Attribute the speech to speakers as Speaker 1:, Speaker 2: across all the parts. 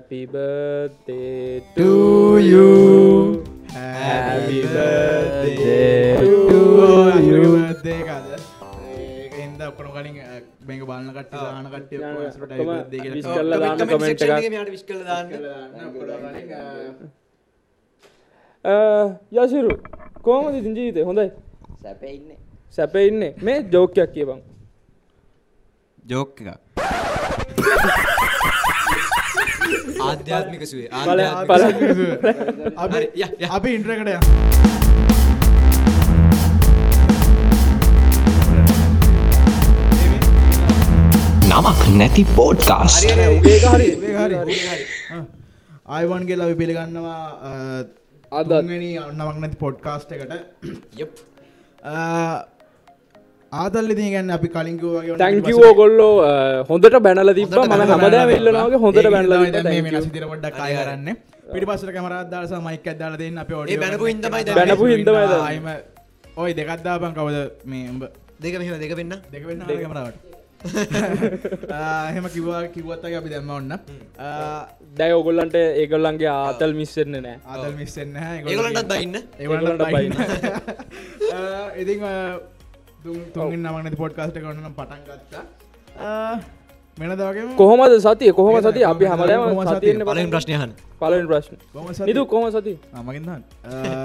Speaker 1: Happy birthday to
Speaker 2: To
Speaker 1: you.
Speaker 2: you.
Speaker 1: Happy
Speaker 2: Happy
Speaker 1: birthday
Speaker 2: to
Speaker 1: to
Speaker 2: you. හින්දා ඔක්කොම කලින් මේක බලන කට්ටිය දාන කට්ටිය ඔක්කොම birthday
Speaker 1: wish
Speaker 2: කියලා
Speaker 1: කරලා දාන්න
Speaker 3: කමෙන්ට්
Speaker 1: එකක්.
Speaker 3: එකේ මෙයාට විශ් කරලා දාන්න
Speaker 1: යසිරු කෝමද ඉතින් ජීවිතේ හොඳයි
Speaker 3: සැපේ ඉන්නේ
Speaker 1: සැපේ ඉන්නේ මේ ජෝක්කයක් කියපන්
Speaker 3: ජෝක් එක ආධ්‍යාත්මික සුවේ
Speaker 2: අපි
Speaker 3: හරි, ය, ය.
Speaker 2: අපි ඉන්ට්‍රෝ එකට යමු.
Speaker 4: නමක් නැති.
Speaker 2: ආයුබෝවන් කියලා අපි පිළිගන්නවා අ,
Speaker 1: අදත්.
Speaker 2: තුන්වෙනි නමක් නැති පොඩ්කාස්ට් එකට.
Speaker 3: යප්
Speaker 2: අ, ආදල් ඉතින් කියන්නේ අපි කලින් කිව්වා වගේ ඔන්න
Speaker 1: තැංකිව ඕගොල්ලෝ. හොඳට බැනල තිබ ම
Speaker 3: බැනලා
Speaker 1: හමදෑම ඉල්ලනගේ හොඳට.
Speaker 2: කරන්නේ. පිටිපස්සට කැමරාවක් දාලා සහ මයික් දාලා දෙන්න අපි
Speaker 3: බැනපු.
Speaker 2: ආයෙම ඔය දෙකක් දාපන් කවද මේ උඹ?
Speaker 3: දෙක මෙහෙම දෙක වෙන්න.
Speaker 2: දෙක වෙන්න කැමරාවට. ආ, එහෙම කිව්වා කිව්වත් වගේ අපි දැම්ම ඔන්න.
Speaker 1: දැයි ඔගොල්ලන්ට ඒගොල්ලන්ගේ ආතල් මිස්සෙන්න නෑ
Speaker 2: ආදල් මිස් වෙන්නේ නැහැ.
Speaker 3: ඒගොල්ලන්ටත් බයින්න.
Speaker 2: ඒගොල්ලන්ටත්
Speaker 1: ඒගොල්ලන්ටත්
Speaker 2: බයින්න ආ, ඉතින් ආ, තුන් තුන්වෙනි නමක් නැති පොඩ්කාස්ට් නම් පටන් ගත්තා. වගේම?
Speaker 1: කොහොමද සතිය? කොහොම
Speaker 2: කොහොමද?
Speaker 1: සති අපි
Speaker 2: කොහොමද
Speaker 1: හමදෑම
Speaker 2: සතිය?
Speaker 1: සතියන්න
Speaker 3: පලින් ප්‍රශ්නය අහන්න.
Speaker 1: පලෙන් ප්‍රශ්න.
Speaker 2: කොහොමද සතිය?
Speaker 1: නිදු කොහම සති
Speaker 2: ආ, මගෙන් දන්න.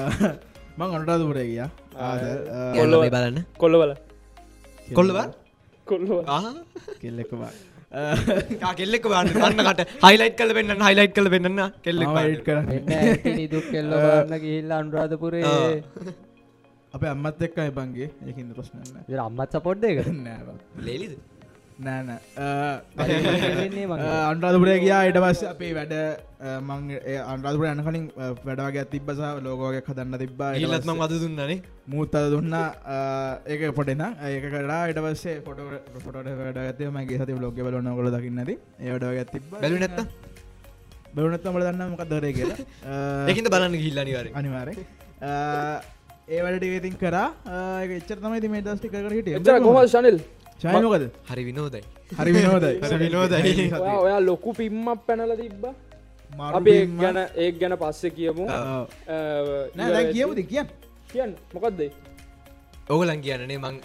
Speaker 2: මං අනුරාධපුරේ ගියා. ආදල් ආ,
Speaker 3: කොල්ල බලන්න.
Speaker 1: කොල්ලවල.
Speaker 3: කොල්ලව?
Speaker 1: කොල්ලව.
Speaker 2: කෙල්ලෙක්ක බා
Speaker 3: කෙල්ලෙක් බන්න කන්නකට හයිලයිට් කල පෙන්න්න හයිලයිට් කල පෙන්න්න කෙල්ලෙක්
Speaker 5: එන්න ඇති නිදුක් කෙල්ල බන්න ගිහිල්ල අනුරාධපුරේ
Speaker 2: අප අම්මත් එක්ක එබන්ගේ ඒකින්ද ප්‍රශ්නන්න
Speaker 5: අම්මත් සපොට් එක
Speaker 2: නෑ
Speaker 3: ලේලිද?
Speaker 5: වෙන්නේ මං.
Speaker 2: අන්රාධපුරේ ගියා ඉට පස්ස අපේ වැඩ මං අන්රාධපුර යන කලින් වැඩවගේ තිබ්බස ලෝකෝගයක් හදන්න තිබ්බා. ඊට
Speaker 3: ඉල්ලත්ම
Speaker 2: පස්සේ
Speaker 3: අද දුන්නනේ
Speaker 2: මූත් අද දුන්න. ඒක පොටෙන ඒක කරලා ඉට පස්සේ පොට පොට වැඩගත මගේ සති ලෝක බලන්න කොල දකින්නද ඒවඩගත් තිබ
Speaker 3: බැලු නැත්ත
Speaker 2: බැලුනත්තම දන්න මොක දරේ කියලා.
Speaker 3: ඒකින්ද බලන්න ගිල්ල නිවාර
Speaker 2: අනිවාරය ඒවලට ඉතින් කරා. ඒක එච්චර තමයි ති මේ දස්ටි කර හිට
Speaker 1: කොම ශනල්?
Speaker 2: ශයමකද
Speaker 3: හරි විනෝදයි.
Speaker 2: හරි විනෝදයි.
Speaker 3: හරි විනෝදයි.
Speaker 1: ඔයා ලොකු පිම්මක් පැනල තිබ්බ.
Speaker 2: මාරු
Speaker 1: අපි. ගැන ඒ ගැන පස්සෙ කියමු.
Speaker 2: නෑ කියමුද? කියන්න.
Speaker 1: කියන්න. මොකක්දේ
Speaker 3: ඕගලන් කියන්නනේ මං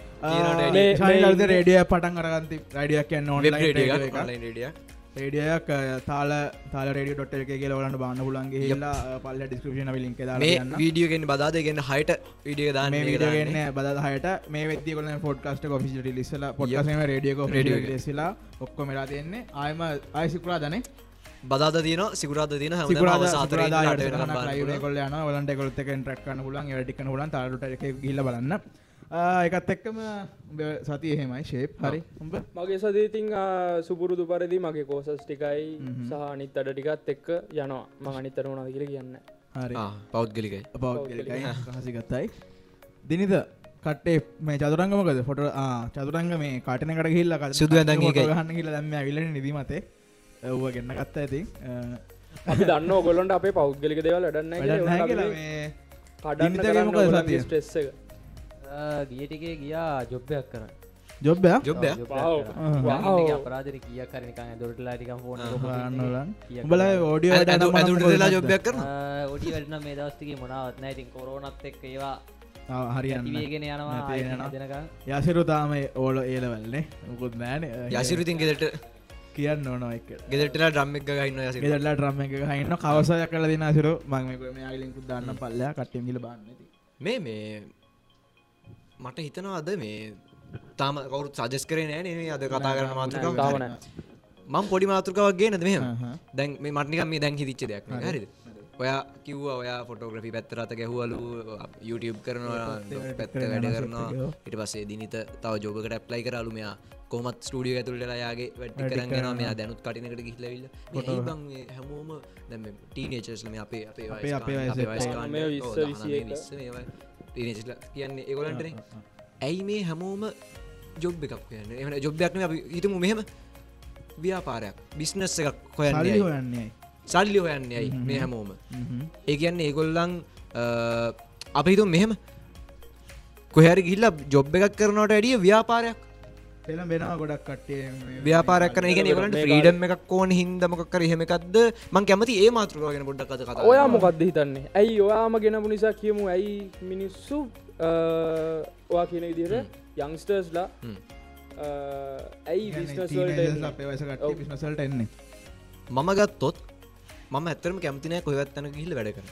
Speaker 2: රේඩිය පටන් අරගන්ති. රඩියක් කියන්න ඕන
Speaker 3: රඩිය
Speaker 2: රේඩියක් තාල තාල රඩිය ඩොට් එක කියල වලන්න බාන්න පුලන්ගේ හිල්ලා පල්ල ඩිස්ක්‍රපෂන ලින්ක
Speaker 3: වීඩියෝගෙන් බදාද? ගෙන්න්න හයිට විඩිය දාන්න
Speaker 2: මේ විඩියගන්න බද හයට. මේ වෙදදි කොල පොඩ්කස්ට කොෆිසිට ලිස්සල පොඩ්කසම රඩියක රඩිය ලෙසිලා ඔක්කො මෙලා තියෙන්නේ. ආයම ආයසිකුරා දනේ
Speaker 3: බදාද තියන සිකුරාද තියන
Speaker 2: වලන්ට කොලත් එක ට්‍රක්කන්න පුලන් වැඩිකන පුලන් තාරට එක ගිල්ල බලන්න එකත් එක්කම සති එහෙමයි ශේප් හරි. උඹ?
Speaker 1: මගේ සදීතින් සුපුරුදු පරිදි මගේ කෝසස් ටිකයි සහ අනිත් අඩ ටිකත් එක්ක යනවා. මං අනිත්තර වුණද කියල කියන්න.
Speaker 2: හරි.
Speaker 3: පෞද්ගලිකයි.
Speaker 2: පෞද්ගලිකයි. හසිගත්තයි දිනිද කටේ මේ චතුරංගමකද ෆොට චතුරංග මේ කටනකට හිල්ල
Speaker 3: සුදු.
Speaker 2: ගහන්න හිල දම්ම විල නිදීමතේ. ඔව ගන්න ගත්ත ඇති
Speaker 1: අපි දන්න ගොලොන්ට අපේ පෞද්ගලික දේවල් ඩන්න කඩන්න
Speaker 2: සතිය?
Speaker 1: ස්ට්‍රෙස් එක
Speaker 5: ගියටිකේ ගියා ජොබ්බයක් කරන්න.
Speaker 1: Wow. Wow.
Speaker 5: අපරාධන කිය කරනිකා දොරටලා ටික ෆෝන
Speaker 2: උඹල ඕඩිය
Speaker 3: ඇතුට වෙලා ජොබ්යක් කරන
Speaker 5: ඔඩි වැඩන මේ දස්තිගේ මොනාවත් නෑ. ඉතින් කොරෝනත් එක් ඒවා
Speaker 2: හරියන්න
Speaker 5: ඇතිවේගෙන යනවා
Speaker 2: යසිරු තාම ඕල ඒලවල්න්නේ මුකුත් නෑන
Speaker 3: යසිරුතින් ගෙදට
Speaker 2: කියන්න ඕන එක.
Speaker 3: ගෙදටලා ඩම්මක් ගන්න යසි
Speaker 2: ගෙදල්ලා ට්‍රම්ම එක හන්න කවසය කල දෙන සිරු මං යාලින්කු දන්න පල්ලයා කට්ටම් ගිල බන්නති
Speaker 3: මේ මේ මට හිතනවා අද මේ තාම කවුරුත් සජස් කරේ නෑ නේ අද කතා කරන මාතෘකාව
Speaker 1: තාම නෑ.
Speaker 3: මං පොඩි මාතෘකාවක් ගේනද මෙහම. දැන් මේ මටනිකම් මේ දැන් හිතිච්ච දෙයක් නේ, හරිද? ඔයා කිව්ව ඔයා ෆොටෝග්‍රෆි පැත්තරත ගැහුවලු YouTube කරනවා පැත්ත වැඩ කරනවා ඉට පස්සේ දිනිත තව ජෝකට ඇප්ලයි කරලු මෙයා. කොමත් ස්ටඩිය ඇතුළට යාගේ වැඩි කරගෙන මෙයා දැනුත් කටිනකට ගිහිලවිල්ල හැමෝම දැම ටීනේචස්ලම අපේ අපේ
Speaker 2: අපේ- අපේ
Speaker 3: ටීනේජ්ලා කියන්නේ ඒගොලන්ටනේ ඇයි මේ හැමෝම ජොබ් එකක් කියන්න එම ජොබ්යක්න හිතමු මෙහෙම ව්‍යාපාරයක් බිස්නස් එකක් හොයන්න
Speaker 2: සල්ලි
Speaker 3: යයි.
Speaker 2: හොයන්නේ
Speaker 3: සල්ලි හොයන්න ඇයි මේ හැමෝම? ඒ කියන්නේ ඒගොල්ලන් අපි හිතුම් මෙහෙම. කොහැරි ගිල්ල ජොබ් එකක් කරනට ඇඩිය ව්‍යාපාරයක්
Speaker 2: පෙළම් වෙනවා ගොඩක් කට්ටිය
Speaker 3: ව්‍යාපාරක් කන ගෙන ගලට ්‍රීඩම් එකක් ඕන හින්දමකර හෙමකක්ද මං කැමති ඒ මාතෘවාගෙන පොඩ්ඩක් කත කතා
Speaker 1: ඔයා මොකක්ද හිතන්නේ? ඇයි ඔයාම ගෙනපු නිසා කියමු? ඇයි මිනිස්සු ඔයා කියන විදිහට යංස්ටර්ස්ලා ඇයි විස්නස්වලට
Speaker 2: අපේ වයස කට්ටිය බිස්නසල්ට එන්නේ.
Speaker 3: මම ගත්තොත් මම ඇත්තරම කැමතිනය කොහවත්තන ගිහිල වැඩ කර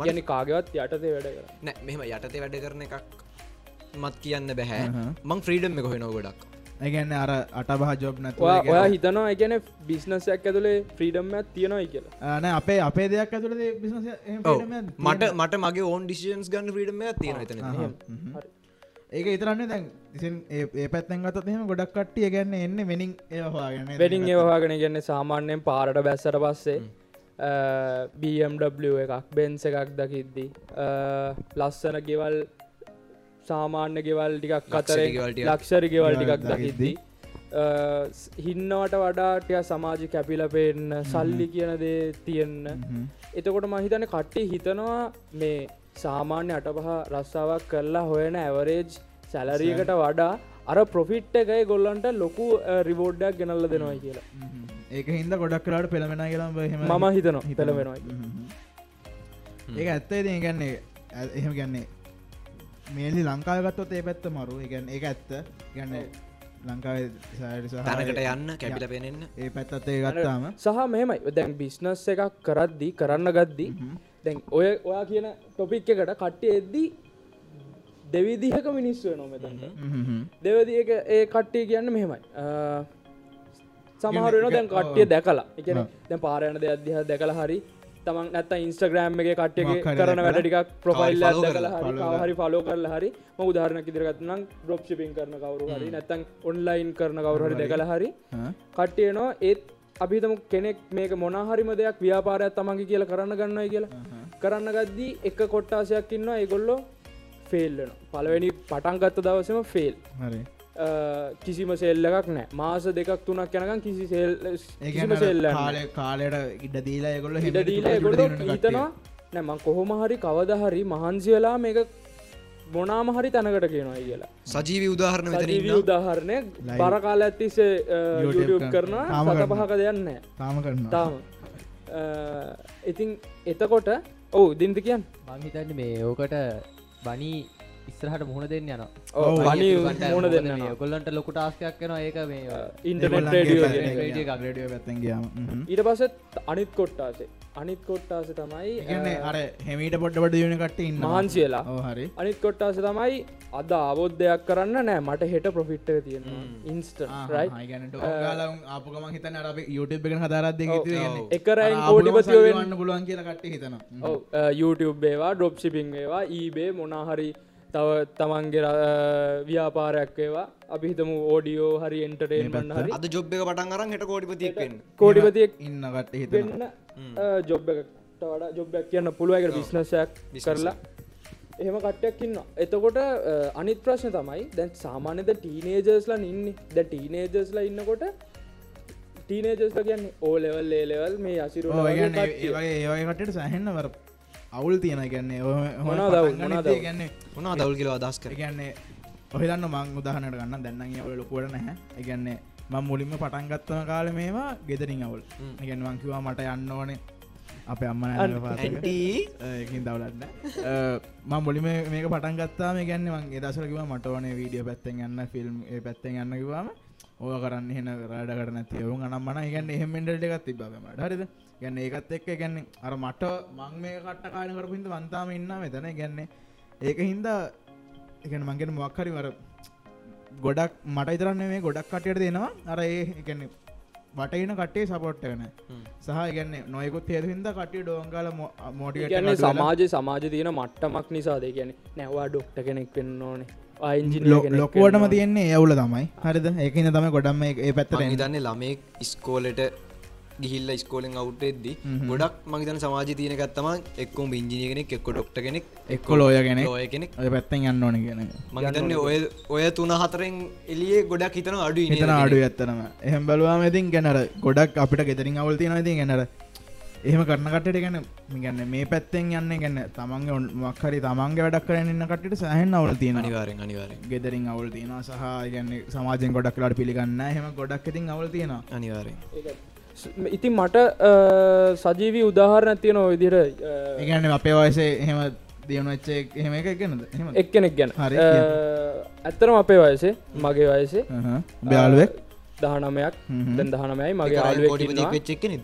Speaker 1: එකන කාගවත් යටතේ වැඩ කර
Speaker 3: නෑ මෙම යටතේ වැඩ කරන එකක් මත් කියන්න බැහැ. මං ෆ්‍රීඩම් එක හොෙනව ගොඩක්.
Speaker 2: ඒගැන්න අර අටබහ ජොබ් නැතු
Speaker 1: ඔයා හිතනවා එකන බිස්නසයක් ඇතුළේ ෆ්‍රීඩම් ඇත් තියෙනයි කියලා.
Speaker 2: න අපේ අපේ දෙයක් ඇතුළ
Speaker 3: මට මට මගේ ඕන් ඩිසින්ස් ගන්න ්‍රීඩම තියෙන
Speaker 1: හරි.
Speaker 2: ඒක ඉතරන්න දැන් ඉසින් ඒ පැත්තැන් ගතත් එහෙම ගොඩක් කට්ටිය ගැන්න එන්න වෙනින් ඒවාගෙන
Speaker 1: වෙඩිං ඒවාගෙන ගන්න සාමාන්‍යයෙන් පාරට බැස්සට පස්සේ BMW එකක් බෙන්ස එකක් දකිද්දී ලස්සන ගෙවල් සාමාන්‍ය ගෙවල් ටිකක් අතර. ලක්ෂරි ගෙවල් ටිකක්. දකිද්දී. හින්නවට වඩාටය සමාජි කැපිල පෙන්න සල්ලි කියන දේ තියෙන්න. එතකොට මහිතන කට්ටි හිතනවා මේ සාමාන්‍ය අටපහ රස්සාාවක් කරලා හොයන ඇවරේජ් සැලරියකට වඩා අර ප්‍රොෆිට් එකයි ගොල්ලන්ට ලොකු රිවෝඩ්ඩක් ගෙනල්ල දෙනවා කියලා.
Speaker 2: ඒක හින්ද ගොඩක් කරට පෙළමෙන කියලම්
Speaker 1: මම හිතනවා හිතලවෙනවා
Speaker 2: ඒක ඇත්තේ ති ගැන්නේ එහෙම ගැන්නේ මේලි ලංකාවගත්තොත් ඒ පැත්ත මරු. එකන් ඒ ඇත්ත ගැන්න ලංකාව
Speaker 3: තැනකට යන්න කැපිල පෙනෙන්න.
Speaker 2: ඒ පැත්තත් ඒ ගත්තාම.
Speaker 1: සහ මෙහෙමයි. දැන් බිස්නස් එකක් කරද්දී කරන්න ගද්දී දැන් ඔය ඔයා කියන ටොපික් එකට කට්ටි එද්දී දෙවිදිහක මිනිස්සුව නොමතන්ට දෙවදි එක ඒ කට්ටිය කියන්න මෙහෙමයි. සමහරන දැන් කට්ටිය දැකලා. එක දැන් පාරයන දෙ අධ්‍යා දැකලා හරි තමන් නැත්ත ඉන්ස්ටග්‍රෑම් එක කට්ටිය කරන
Speaker 2: දැකලා
Speaker 1: වැඩටිකක් ප්‍රොෆයිල් හරි ෆලෝ කරලා හරි. ම උදාහරණ ඉදිරගත්නම් ඩොප් ශිපින් කරන කවරු හරි නැත්තන් ඔන්ලයින් කරන කවරු හරි දැකලා හරි. කට්ටියනවා ඒත් අපිතම කෙනෙක් මේක මොනාහරිම දෙයක් ව්‍යාපාරයක් තමන්ගේ කියලා කරන්න ගන්නයි කියලා. කරන්න ගද්දී එක කොට්ටාසයක් ඉන්න ඒගොල්ලෝ ෆෙල්ලන පලවෙනි පටන්ගත්ත දවසම ෆෙල්
Speaker 2: හරි
Speaker 1: කිසිම සෙල්ල එකක් නෑ මාස දෙකක් තුනක් යනකම් කිසි සෙල් කිසිම සෙල්ල
Speaker 2: කාලය කාලයට ඉඩ දීලා එකොල්ල
Speaker 1: හිට දීල ගොඩ හිතනවා නැමං කොහොම හරි කවද හරි මහන්සි වෙලා මේක මොනාම හරි තැනකට කියනවා කියලා.
Speaker 3: සජීවි උදාහරණ
Speaker 1: උදාහරණය.
Speaker 2: YouTube
Speaker 1: කරනවා.
Speaker 2: තාම
Speaker 1: සත
Speaker 2: කරනවා.
Speaker 1: පහක දෙයන්න
Speaker 2: තාම කරන්න
Speaker 1: තාම. අ, ඉතින් එතකොට ඔවු දින්ද කියන්න.
Speaker 5: මංහිතන්න මේ ඕකට බනි ඉස්සරහට මුහුණ දෙන්න යන
Speaker 1: මුහුණ දෙන්න යනවා.
Speaker 5: ගොල්ලන්ට ලොකු ටාස්කයක් කන ඒක මේ
Speaker 1: ඉන්ටනෙට්
Speaker 2: ගියාම. හ්ම්.
Speaker 1: ඊට පසත් අනිත් කොට්ටාසේ. අනිත් කොට්ටාස තමයි
Speaker 2: අර හෙමීට පොඩ්ඩ දියන කට ඉන්න
Speaker 1: මහන්සියලා.
Speaker 2: ඕ හරි.
Speaker 1: අනිත් කොට්ටාස තමයි අද අවබෝද්ධයක් කරන්න නෑ. මට හෙට ප්‍රොෆිට්ට තියෙනවා. ඉන්ස්ට
Speaker 2: ආපුගම හිත නර YouTube එක හදාරත් දෙ
Speaker 1: එකරයින් කෝඩිපතියෝ වෙන්න.
Speaker 2: වන්න පුළුවන් කියලා කට හිතන
Speaker 1: YouTube ඒවා ඩොප් සිිපිං ඒවා ඊබේ මොනාහරි තව තමන්ගේ ව්‍යාපාරයක් ඒවා අපි හිතම ඕඩියෝ හරි එන්ටරේන්මන් හරි.
Speaker 3: අද ජොබ් එක පටන් අරන් හෙට කෝඩිපතියක් වෙන්න.
Speaker 1: කෝඩිපතියෙක්
Speaker 2: ඉන්න කට හිතන
Speaker 1: වෙන්න ජොබ් එකට වඩා ජොබ්යක් කියන්න පුළුවක බිස්නසයක් කරලා. එහෙම කට්ටයක් ඉන්න එතකොට අනිත් ප්‍රශ්න තමයි දැන් සාමාන්‍යද ටීනේජර්ස්ලා ඉන්න. ද ටීනේජර්ස්ලා ඉන්නකොට ටීනේජස්ල කියන්නේ ඕලෙවල් ඒලෙවල් මේ අසිරු
Speaker 2: ඒගන්න ඒවගේ අවුල් තියෙන ගැන්නේ?
Speaker 1: මොනවද අවුල්?
Speaker 2: ගන්නේ
Speaker 3: මොනා දවල් කියල අදස් කර
Speaker 2: ඒගන්නේ ඔහිදන්න මං උදාහනට ගන්න දැන්න ඔල ලොකුවට නැහැ. ඒගන්නේ මං මුලින්ම පටන්ගත්තම කාල මේවා ගෙදරින් අවුල්. ඉගැන් වංකිවා මට යන්න ඕනේ. අප අම්මන ඒකින් දවලන්න ම මුලිම මේක පටන් ගත්තාම ගැන්න මගේ දසරකිව මට ඕනේ වීඩියෝ පැත්තෙන් යන්න ෆිල්ම් පැත්තෙන් යන්න කිවාම ඕය කරන්න හෙන රඩ කරන තියවුන් අනම්මන ගන්න එහෙමෙන්ඩට එකත් තිබමට හරිද? ගැන්න ඒකත් එක්ක ගැන්න අර මට මං මේ කට කාන කරපින්ද වන්තාම ඉන්න මෙතන. ගැන්නේ ඒක හින්දා එකන මංගෙන මොක්හරි වර ගොඩක් මට ඉතරන්න මේ ගොඩක් කටයට දෙනවා. අර ඒ එකන වටයින කටේ සපොට් කන සහ ගන්න නොයකුත් තේරහින්ද කටිය ඩෝංගල
Speaker 1: කියන්නේ සමාජ සමාජ තියෙන මට්ටමක් නිසා දෙ කියන නැවා ඩොක්ට කෙනෙක් වෙන්න ඕනේ
Speaker 2: ලොකුවටම තියෙන්නේ ඇවුල තමයි. හරිද? ඒකන තම ගොඩම්ම ඒ පැත්තට
Speaker 3: හිතන්නේ ළමෙක් ඉස්කෝලට ගිහිල්ල ස්කෝලෙන් අවුටෙද්දි ගොඩක් මගතන සමාජ තියන ගත්තම එක්කුම් ඉංජිනය කෙනෙක් එක්ක ඩොක්ට කෙනෙක්
Speaker 2: එක්කො ලෝය ගැන
Speaker 3: ලෝය කෙනෙක්.
Speaker 2: ඔය පැත්තෙන් යන්න ඕන කියන
Speaker 3: මගතන්න ඔය ඔය තුන හතරෙන් එලියේ ගොඩක් හිතන අඩු
Speaker 2: හිතන අඩු ඇත්තනම එහම බලවාම ඉතින් ගැනර ගොඩක් අපිට ගෙතරින් අවුල් තියෙන ඉතින් ගැනර එහෙම කරන කටට ගැන ගන්න මේ පැත්තෙන් යන්න ගැන්න තමන්ගේ ඔන් මක්හරි තමන්ගේ වැඩක් කරන්න ඉන්න කටට සහන් අවුල තියෙන
Speaker 3: අනිවාරෙන් අනිවාරෙන්
Speaker 2: ගෙදරින් අවුල් තියෙන සහ ගැන්න සමාජෙන් ගොඩක් ලට පිළිගන්න හෙම ගොඩක් ඉතින් අවුල තියෙනවා.
Speaker 3: අනිවාරෙන්
Speaker 1: ඉතින් මට සජීවී උදාහරණ තියෙන විදිර
Speaker 2: ඒගැන්න අපේ වයසේ එහෙම දියුණු වෙච්චේ එහෙම එක ගැනද
Speaker 1: එක්කෙනෙක් ගැන. ඇත්තරම අපේ වයසේ මගේ වයසේ.
Speaker 2: බ්‍යාලුවෙක්
Speaker 1: දහනමයක්. දැන් දහනමයි මගේ.
Speaker 3: වෙච්ච එක්කෙනෙක්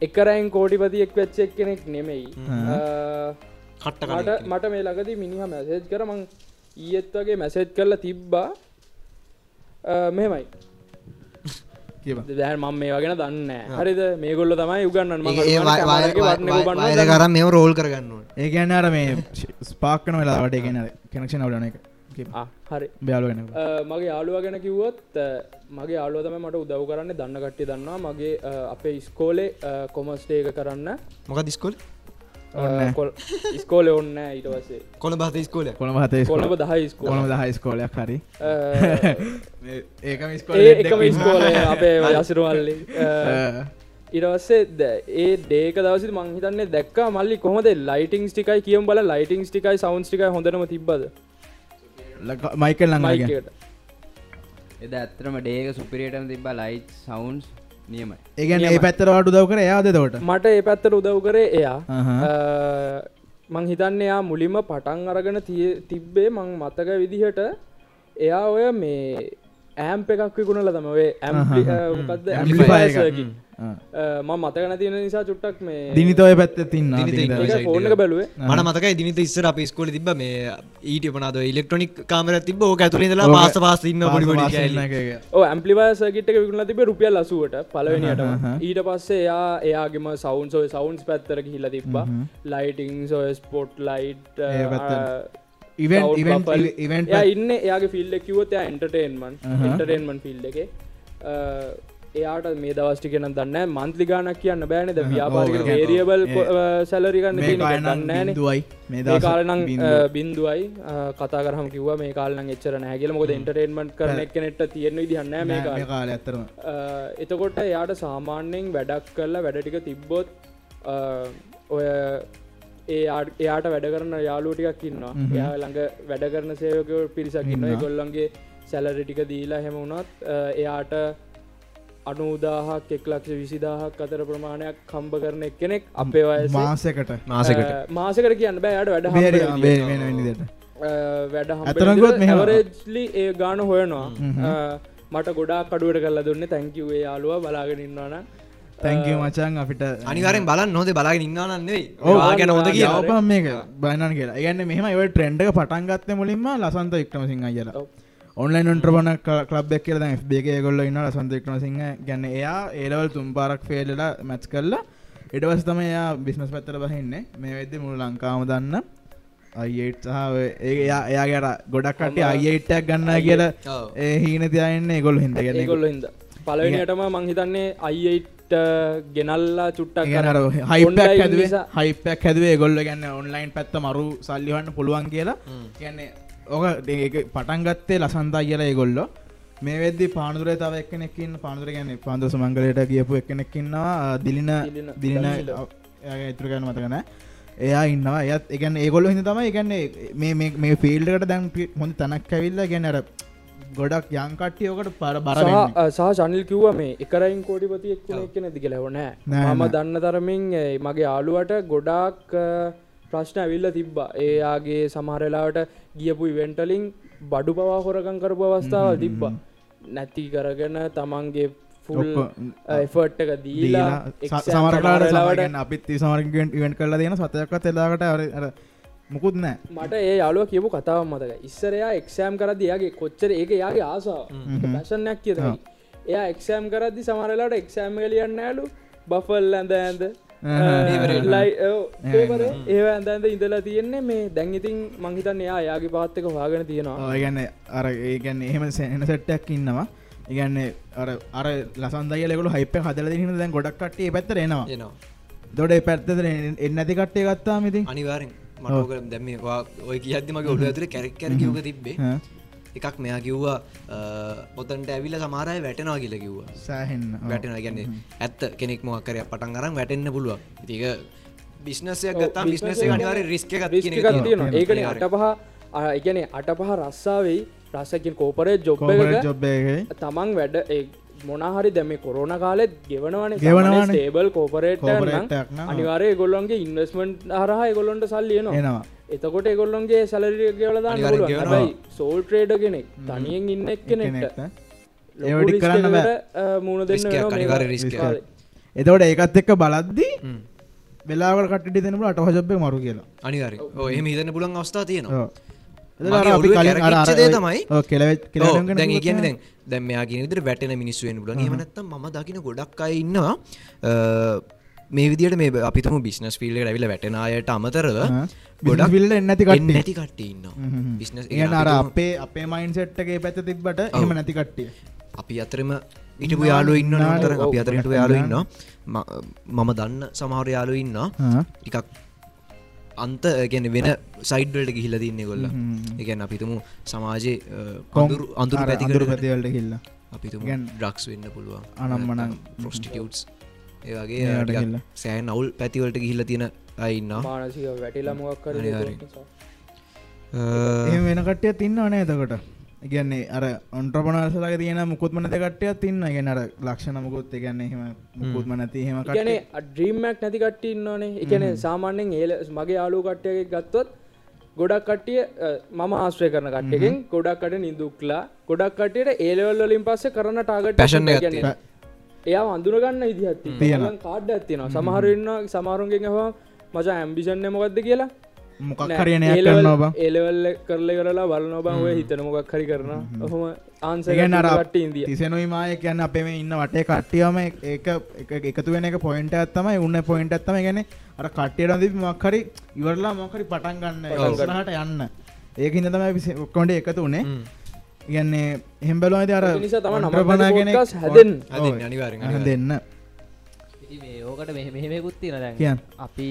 Speaker 1: එකරයින් කෝටිපතියෙක් වෙච්චෙක් කෙනෙක් නෙමෙයි.
Speaker 2: හ්ම්.
Speaker 1: අ,
Speaker 3: කට්ට
Speaker 1: මට මට මේ ලගදී මිනිහ මැසේජ් කර මං ඊයත් වගේ මැසේජ් කරලා තිබ්බා. අ, මෙහෙමයි.
Speaker 2: කිය
Speaker 1: දැන් මම මේ වගෙන දන්න හරිද? මේගොල්ල තමයි උගන්නන්න.
Speaker 3: කරම් මෙම රෝල් කරගන්න ඕන
Speaker 2: ඒ ගැන්න අර මේ ස්පාක්කන වෙලාට ගැන කෙනක්ෂන අවලන එක
Speaker 1: හරි.
Speaker 2: බ්‍යාලුවෙන
Speaker 1: මගේ යාළුව ගැන කිව්වොත් මගේ යාළුව තමයි මට උදව් කරන්න දන්න කට්ටිය දන්නවා. මගේ අපේ ඉස්කෝලේ කොමස්ටේක කරන්න.
Speaker 3: මොක දිස්කොල්
Speaker 1: ඉස්කෝලෙ ඔන්න ඊට පස්සේ.
Speaker 3: කොළ බහත ස්කෝල
Speaker 2: කොළම හතේ
Speaker 1: කොළඹ දහයි ස්කෝල
Speaker 2: දහයි ස්කෝලයක් හරි. ඒක
Speaker 1: ඒ එකම ස්කෝලය අපේ යසිරුවල්ලි ඉරවස්සේ ඒ දේක දවසි මංහිතන්නේ දැක්ක මල්ලි කොහොද ලයිටිං ටිකයි කියම් බල ලයිටිං ටිකයි සවන්ස් ටිකයි හොඳනම තිබ්බද
Speaker 2: මයිකල්
Speaker 1: මයිකට.
Speaker 6: එද ඇත්තරම ඩේක සුපිරියටම තිබා ලයිට් සවන්ස් නියමයි.
Speaker 2: ඒගැන ඒ පැත්තරවාට දව කර යාද තවට
Speaker 1: මට ඒ පැත්තට උදව් කරේ එයා. මං හිතන්න එයා මුලින්ම පටන් අරගෙන තිය- තිබ්බේ මං මතක විදිහට එයා ඔය මේ ඇම්ප එකක් විකුණල තම ඔය ඇම්පි ම මතකන තියෙන නිසා චුට්ටක් මේ
Speaker 2: දිනිතෝය පැත්ත තින්න
Speaker 1: එක බැලුවේ.
Speaker 3: මට මතකයි දිනිත ඉස්සර අප ස්කෝල තිබ මේ ඊට පනද ඉලෙක්ට්‍රොනික් කාමර තිබ ඕක ඇතුරේදලා පාස පාස ඉන්න පොඩි පොඩි කෑලි.
Speaker 1: ඕ ඇම්පලිවසගිට විකුණ තිබ රුපියල් ලසුවට පලවෙනිට. ඊට පස්සේ එයා එයාගේම සෞන්් සොය සෞන්ස් පැත්තර හිල තිබ්බා. ලයිටිං සොය ස්පොට් ලයිට් ඉන්න එයාගේ ෆිල්ඩ කිවත එන්ටර්ටේන්මන් එන්ටර්ටේන්මන් ෆිල්ඩ එක එයාට මේ දවස්ටි කෙන දන්න මන්ත්ලි ගානක් කියන්න බෑනද ව්‍යාපාරික වේරියබල් සැලරිගන්න
Speaker 2: කාලනම්
Speaker 1: දන්නන
Speaker 2: බින්දුවයි මේ
Speaker 1: මේ
Speaker 2: දවස්
Speaker 1: කාලනං
Speaker 2: බින්දුව.
Speaker 1: බින්දුවයි කතා කරහම කිව මේ කාලන එච්චර නෑගල මොද එන්ටර්ටේන්මන්ට් කරන එක්නෙට තියෙන විදිහන්න මේ කාල
Speaker 2: මේ කාලේ. ඇත්තරම
Speaker 1: අ, එතකොට එයාට සාමාන්‍යයෙන් වැඩක් කරලා වැඩටික තිබ්බොත් ඔය එයාට වැඩ කරන යාලුවටිකක් ඉන්නවා. එයා ළඟ වැඩ කරන සේවක පිරිසක් ඉන්න ගොල්ලන්ගේ සැලරි ටික දීලා හෙම වුණත් එයාට අනුදාහක් එක් ලක්ෂ විසිදාහක් අතර ප්‍රමාණයක් කම්බ කරන එක් කෙනෙක් අපේ වයස
Speaker 2: මාසකට
Speaker 3: මාසකට
Speaker 1: මාසකට කියන්න බෑ යට වැඩ වැඩ
Speaker 2: මෙහෙම-
Speaker 1: හවරේජ්ලි ඒ ගාන හොයනවා මට ගොඩා කඩුවට කල්ල දුන්න තැංකිවේ යාලුව බලාගෙනන්නවන
Speaker 2: තැංකව මචන් අපිට
Speaker 3: අනිවාරෙන් බලන්න හොද බලාගෙන ඉන්නන්නේ
Speaker 2: ඔව්,
Speaker 3: ගැන හොඳ කිය
Speaker 2: ඔප මේක බයනන් කියලා ඒගන්න මෙහම එව ට්‍රෙන්ඩ් එක පටන්ගත්ත මුලින්ම ලසන්ත එක්ටමසිංහ අයලා
Speaker 1: ඔව්.
Speaker 2: ඔන්ලයින් ඔන්ට්‍රබන කලබ් කියල FB ගොල්ල ඉන්න ලසන්ත එක්ටමසිංහ ගැන්න එයා ඒලවල් තුම් පාරක් ෆේල්ලලා මැච් කරලා එඩවස් තම එයා බිස්නස් පැත්තර බහින්නේ. මේ වෙද්ද මුළු ලංකාම දන්න අයිට සහ ඒ එයා එයාගේට ගොඩක් කට අයිටක් ගන්න කියලා. ඒ හීන තියන්න ගොල් හිද ගැන
Speaker 1: ඒගොල්ල හිද පලවෙනිටම මංහිතන්නේ අයිට ගෙනල්ලා චුට්ටක් කරන්න.
Speaker 2: හයිපක්
Speaker 1: නිසා-
Speaker 2: හයිපක් හැදුවේ ගොල්ල ගැන්න ඔන්ලයින් පැත්ත මරු සල්ලිවන්න පුළුවන් කියලා. කියන්නේ ඕක ඒක පටන්ගත්තේ ලසන්තා කියලා ඒගොල්ලො මේ වෙද්දි පානුදුරේ තව එක්කෙනෙක්කින්න පානුදුර ගැන පාන්දස මංගලයට කියපු එකනෙක්කින්නවා දිලින
Speaker 1: දිලින- දනිල.
Speaker 2: ඉතුරගන්න මතකන එයා ඉන්නවා එයත් එකන ඒගොල්ල හිද තමයි එකන්නේ මේ ෆිල්ඩකට දැන් හොඳ තැනක් ඇවිල්ල ගැනර ගොඩක් යංකට්ටියෝකට පර බර.
Speaker 1: සහ චනිල් කිව්ව මේ එකරයින් කෝඩිපතියෙක් එක් නැති කෙලව නෑ
Speaker 2: නෑ,
Speaker 1: මම. දන්න තරමින් මගේ ආලුවට ගොඩාක් ප්‍රශ්න ඇවිල්ල තිබ්බා. ඒයාගේ සමහරලාවට ගියපු ඉවෙන්ටලින් බඩු පවා හොරකං කරපු අවස්ථාව තිබ්බා. නැති කරගෙන තමන්ගේ ෆුල්
Speaker 2: ඔක්කො-
Speaker 1: එෆර්ට් එක දීලා
Speaker 2: සමරලාට සමගන්න අපිත් සමරගෙන් ඉවෙන්ට කරලා දෙන සතයක්ත් එලාකට අර මුකුත් නෑ
Speaker 1: මට ඒ යාලුව කියපු කතාව මතක ඉස්සරයා එක්ෂෑම් කරද යාගේ කොච්චර ඒක යාගේ ආසාාව. පැශනයක් කියතයි එයා එක්ෂෑම් කරදදි සමරලාට එක්ෂෑම් ලියන්න ඇලු බෆල් ඇඳ ඇඳ ලයි ඒ ඇඳන්ද ඉඳලා තියෙන්නේ මේ දැන් ඉතින් මංහිතන් එයා යාගේ පාත්තක හවාගෙන තියෙනවා.
Speaker 2: ඒගැන්න අර ඒගැන්න එහෙම සෙන සෙට්ටක් ඉන්නවා. ඉගන්නේ අර අර ලසන්දයලෙකු හයිප හදල හින දැන් ගොඩක්ට පැත්තර එනවා.
Speaker 3: එනවා.
Speaker 2: දොඩ පැත්තර එන්න ඇති කට්ටේ ගත්තාම ඉතින්
Speaker 3: අනිවාරෙන් මටක දැම ඔය කියදමගේ ඔඩු ඇතුර කැරක් කැර කිවක තිබ්බේ එකක් මෙයා කිව්වා ඔතන්ට ඇවිල සමාරය වැටෙනවා කියල කිව්වා.
Speaker 2: සෑහෙන්න
Speaker 3: වැටෙන ගැන්නේ ඇත්ත කෙනෙක් මොක්කරය පටන් අරම් වැටෙන්න්න පුළුව තික බිස්නසය ගත්තා බිස්නස අනිවාර රිස්ක
Speaker 1: රිස්ක එකක් තියෙනවා. ඒකන අට පහ එකන අට පහ රස්සාවෙයි රස්සකින් කෝපරේ ජොබ්
Speaker 2: ජොබ්බේ
Speaker 1: තමන් වැඩ මොනහරි දැම කොරෝන කාලෙත් ගෙවනවන.
Speaker 2: ගෙවනවනේ.
Speaker 1: ටේබල් කෝපරේට
Speaker 2: Corporate එකක් නම්.
Speaker 1: අනිවාරය ගොල්ලොන්ගේ ඉන්වස්මන්ට් හරහා ගොල්ලොන්ට සල්ලියනවා
Speaker 2: එනවා
Speaker 1: එතකොට එගොල්ලොන්ගේ සැලරිය කියවලදා. හැබයි සෝල් ට්‍රේඩ කෙනෙක් තනියෙන් ඉන්න එක් කෙනෙක්ට
Speaker 2: ඒවටි කරන්න බෑ
Speaker 1: මුණ දෙන්න.
Speaker 2: එතවට ඒකත් එක්ක බලද්දී වෙලාවට කට්ටි දෙනට අට හොජබ්බ මරු කියලා
Speaker 3: අනිවාර එහම හිතන්න පුළන් අවස්ථා තියෙනවා
Speaker 2: ඔව්.
Speaker 3: මගේ
Speaker 2: එතකොට අපි
Speaker 3: ඔළුවේ
Speaker 2: කලින් අර- අර-
Speaker 3: කැරකිච්ච දේ තමයි
Speaker 2: ඔව්, කෙලවෙ- කෙලවෙන ගැන
Speaker 3: දැන්
Speaker 2: කිව්වොත්
Speaker 3: කියන
Speaker 2: එහෙම.
Speaker 3: දැන් දැන් මෙයා කියන විදිහට වැටෙන මිනිස්සු වෙන්න පුළුවන්. එහෙම නැත්නම් මම දකින ගොඩක් අය ඉන්නවා අ, මේ විදිහට මේ අපිටම බිස්නස් ෆීල්ඩ් එකට ඇවිල්ලා වැටෙන අයට අමතරව. ගොඩක්
Speaker 2: එන්නේ නැති
Speaker 3: නැති.
Speaker 2: හ්ම්.
Speaker 3: බිස්නස්
Speaker 2: අර අපේ අපේ මයින් සෙට්ගේ පැත තිබට එහම නැති කට්ටිය
Speaker 3: අපි අතරම ඉටපු යාලු ඉන්න නතර අපි අතර හිටපු යාලු ඉන්න මම දන්න සමහර යාලු ඉන්න
Speaker 2: ආ.
Speaker 3: ටිකක් අන්ත ගැන වෙන සයිඩ්වලට ගිහිල තින්නේ ගොල්ල. එකන් අපිතුමු සමාජයේ
Speaker 2: කොම්-
Speaker 3: අඳුරු අඳුරු
Speaker 2: අර
Speaker 3: පැති
Speaker 2: අඳුරු පැතිවලට හිල්ල
Speaker 3: අපිතුම
Speaker 2: ගැන
Speaker 3: ඩ්‍රක්ස් වෙන්න පුළුවන්
Speaker 2: අනම්මනම්.
Speaker 3: ප්‍රස්ටිටියටස්
Speaker 2: ගිහිල්ලා.
Speaker 3: සෑන් අවුල් පැතිවලට ගිහිල තියෙන අයින්න
Speaker 1: මානසික වැටිලා මොක් කර
Speaker 3: අනිවාර්යෙන්.
Speaker 2: එහෙම වෙන කට්ටිය තින්න ඕනේ එතකොට? ඉගන්නේ අර ඔන්ට්‍රපනර්සලගේ තියෙන මුකුත්ම නැති කට්ටියක් තින්න ගෙන අර ලක්ෂණ මුකුත් ගන්න එහෙම මුකුත්ම නැති හෙම
Speaker 1: ගැන ඩ්‍රීම්මක් නැති කට්ට ඉන්නනේ එකන සාමාන්‍යෙන් ඒල මගේ ආලු කට්ටයක ගත්තොත් ගොඩක් කට්ටිය මම ආශ්‍රය කරන කට්ටකින් ගොඩක්කට නිදුක්ලා ගොඩක් කටට ඒලවල් වලින් පස්සේ කරන ටාගට
Speaker 3: තියෙනවා.
Speaker 1: එයා අඳුරගන්න ඉදිහත්ති
Speaker 2: තියෙනවා.
Speaker 1: කාඩ් ඇත්තිනවා සමහරන්න සමාරුන්ගෙන් හවා මචා ඇම්බිෂන්න මොකක්ද කියලා?
Speaker 2: මොකක් හරිනයක් කරනවා බ.
Speaker 1: ඒලවල්ල කරල කරලා බලන බං ඔය හිතන මොකක් හරි කරන ඔහොම ආන්ස
Speaker 2: ඉගන්න අර
Speaker 1: කට ඉන්දිය.
Speaker 2: තිසනුයි මාය කියන්න අපේ මේ ඉන්න වටේ කට්ටියම එකතු වෙන එක පොයින්ට ඇත්තමයි උන්න පොයින්ට ඇත්තම ගැන අර කට්ටියට අද මක්හරි ඉවරලා මොකරි පටන් ගන්න සරහට යන්න. ඒක තමයි ඔක්කොන්ට එකතු වනේ ඉගන්නේ හෙම්බලවාද අර
Speaker 1: නිසා. හැදෙන්න
Speaker 3: අනිවාර්යෙන්,
Speaker 2: අහ,
Speaker 3: අනිවාර්යෙන්.
Speaker 2: දෙන්න
Speaker 5: ඉතින් මේ ඕකට මෙහ මෙහෙමකුත් තියෙන දැන්
Speaker 2: කියන්න.
Speaker 5: අපි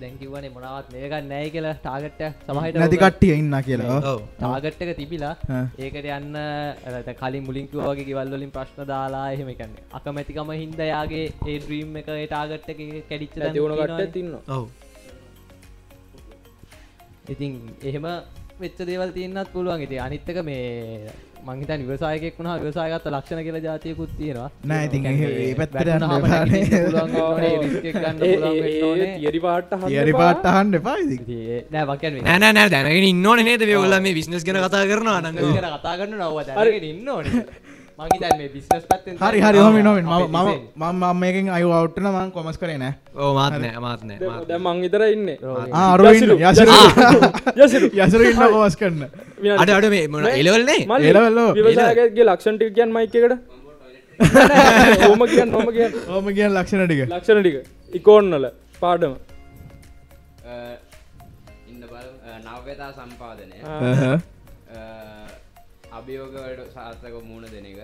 Speaker 5: දැන්කිවනේ මොනවත් මේකත් නෑ කියලා ටාගට්ට සමහිට
Speaker 2: නැති කට්ටිය ඉන්න කියලා
Speaker 5: ටාගට් එක තිබිලා. ඒකට යන්න අර දැන් කලින් මුලින්කිවගේ කිවල්වලින් ප්‍රශ්න දාලා එහෙම කන්නේ අකමැතිකම හින්ද යාගේ ඒ ඩ්‍රීම් එක ඒ ටාගට් එක කැඩිච්ච තියෙනවනේ.
Speaker 1: තින්න
Speaker 3: ඔව්
Speaker 5: ඉතින් එහෙම වෙච්ච දේවල් තියන්නත් පුළුවන්. ඉති අනිත්තක මේ මංහිත නිවසායකෙක් වුණා විවසායගත්ත ලක්ෂණ කියල ජාතියකුත් තියෙනවා.
Speaker 2: නෑ
Speaker 5: ඒ-
Speaker 2: ඒ පැත්තට යන්න
Speaker 5: වැටුනහම
Speaker 2: එපා නේ.
Speaker 5: නැගිටින්න පුළුවන් වෙන්න ඕනේ, risk එක ගන්න පුළුවන් වෙන්න ඕනේ.
Speaker 1: තිරි පාට්ට
Speaker 2: තියරි පාට්ට අහන්න එපා ඉතින්.
Speaker 5: ඉතින් ඒ- නෑ මකන්
Speaker 3: නෑ නෑ නෑ දැනගෙන ඉන්න ඕනේ නේද? මේ ඔයගොල්ලෝ මේ බිස්නස් ගැන කතා කරනවා නම්.
Speaker 5: කතා කරන්න නව දැනගෙන ඉන්න ඕනේ
Speaker 2: හරි හරි හොම නොවෙන් ම මම මේකින් අය අවට්න මං කොමස් කරේ නෑ.
Speaker 3: ඕ මාත් නෑ මාත් නෑ මාත්
Speaker 1: දැ මං ඉතර ඉන්න.
Speaker 2: අරුවන්න යසර.
Speaker 1: යසිරු.
Speaker 2: යසර. ඉන්න කොමස් කරන්න.
Speaker 3: අඩ අඩ මේ මොන එලවල්නේ
Speaker 2: එලවල්ලෝ
Speaker 1: විවසායගේ ලක්ෂණ ටික කියන් මයිකකට හෝම කියන්න නොම කිය
Speaker 2: ඕම කිය ලක්ෂණ ටික.
Speaker 1: ලක්ෂණ ටික. ඉකෝන්නල පාඩම.
Speaker 6: ඉන්න බල නව්‍යතා සම්පාදනය
Speaker 1: ආ.
Speaker 6: අභියෝගවට සාර්ථක මුණ දෙන එක.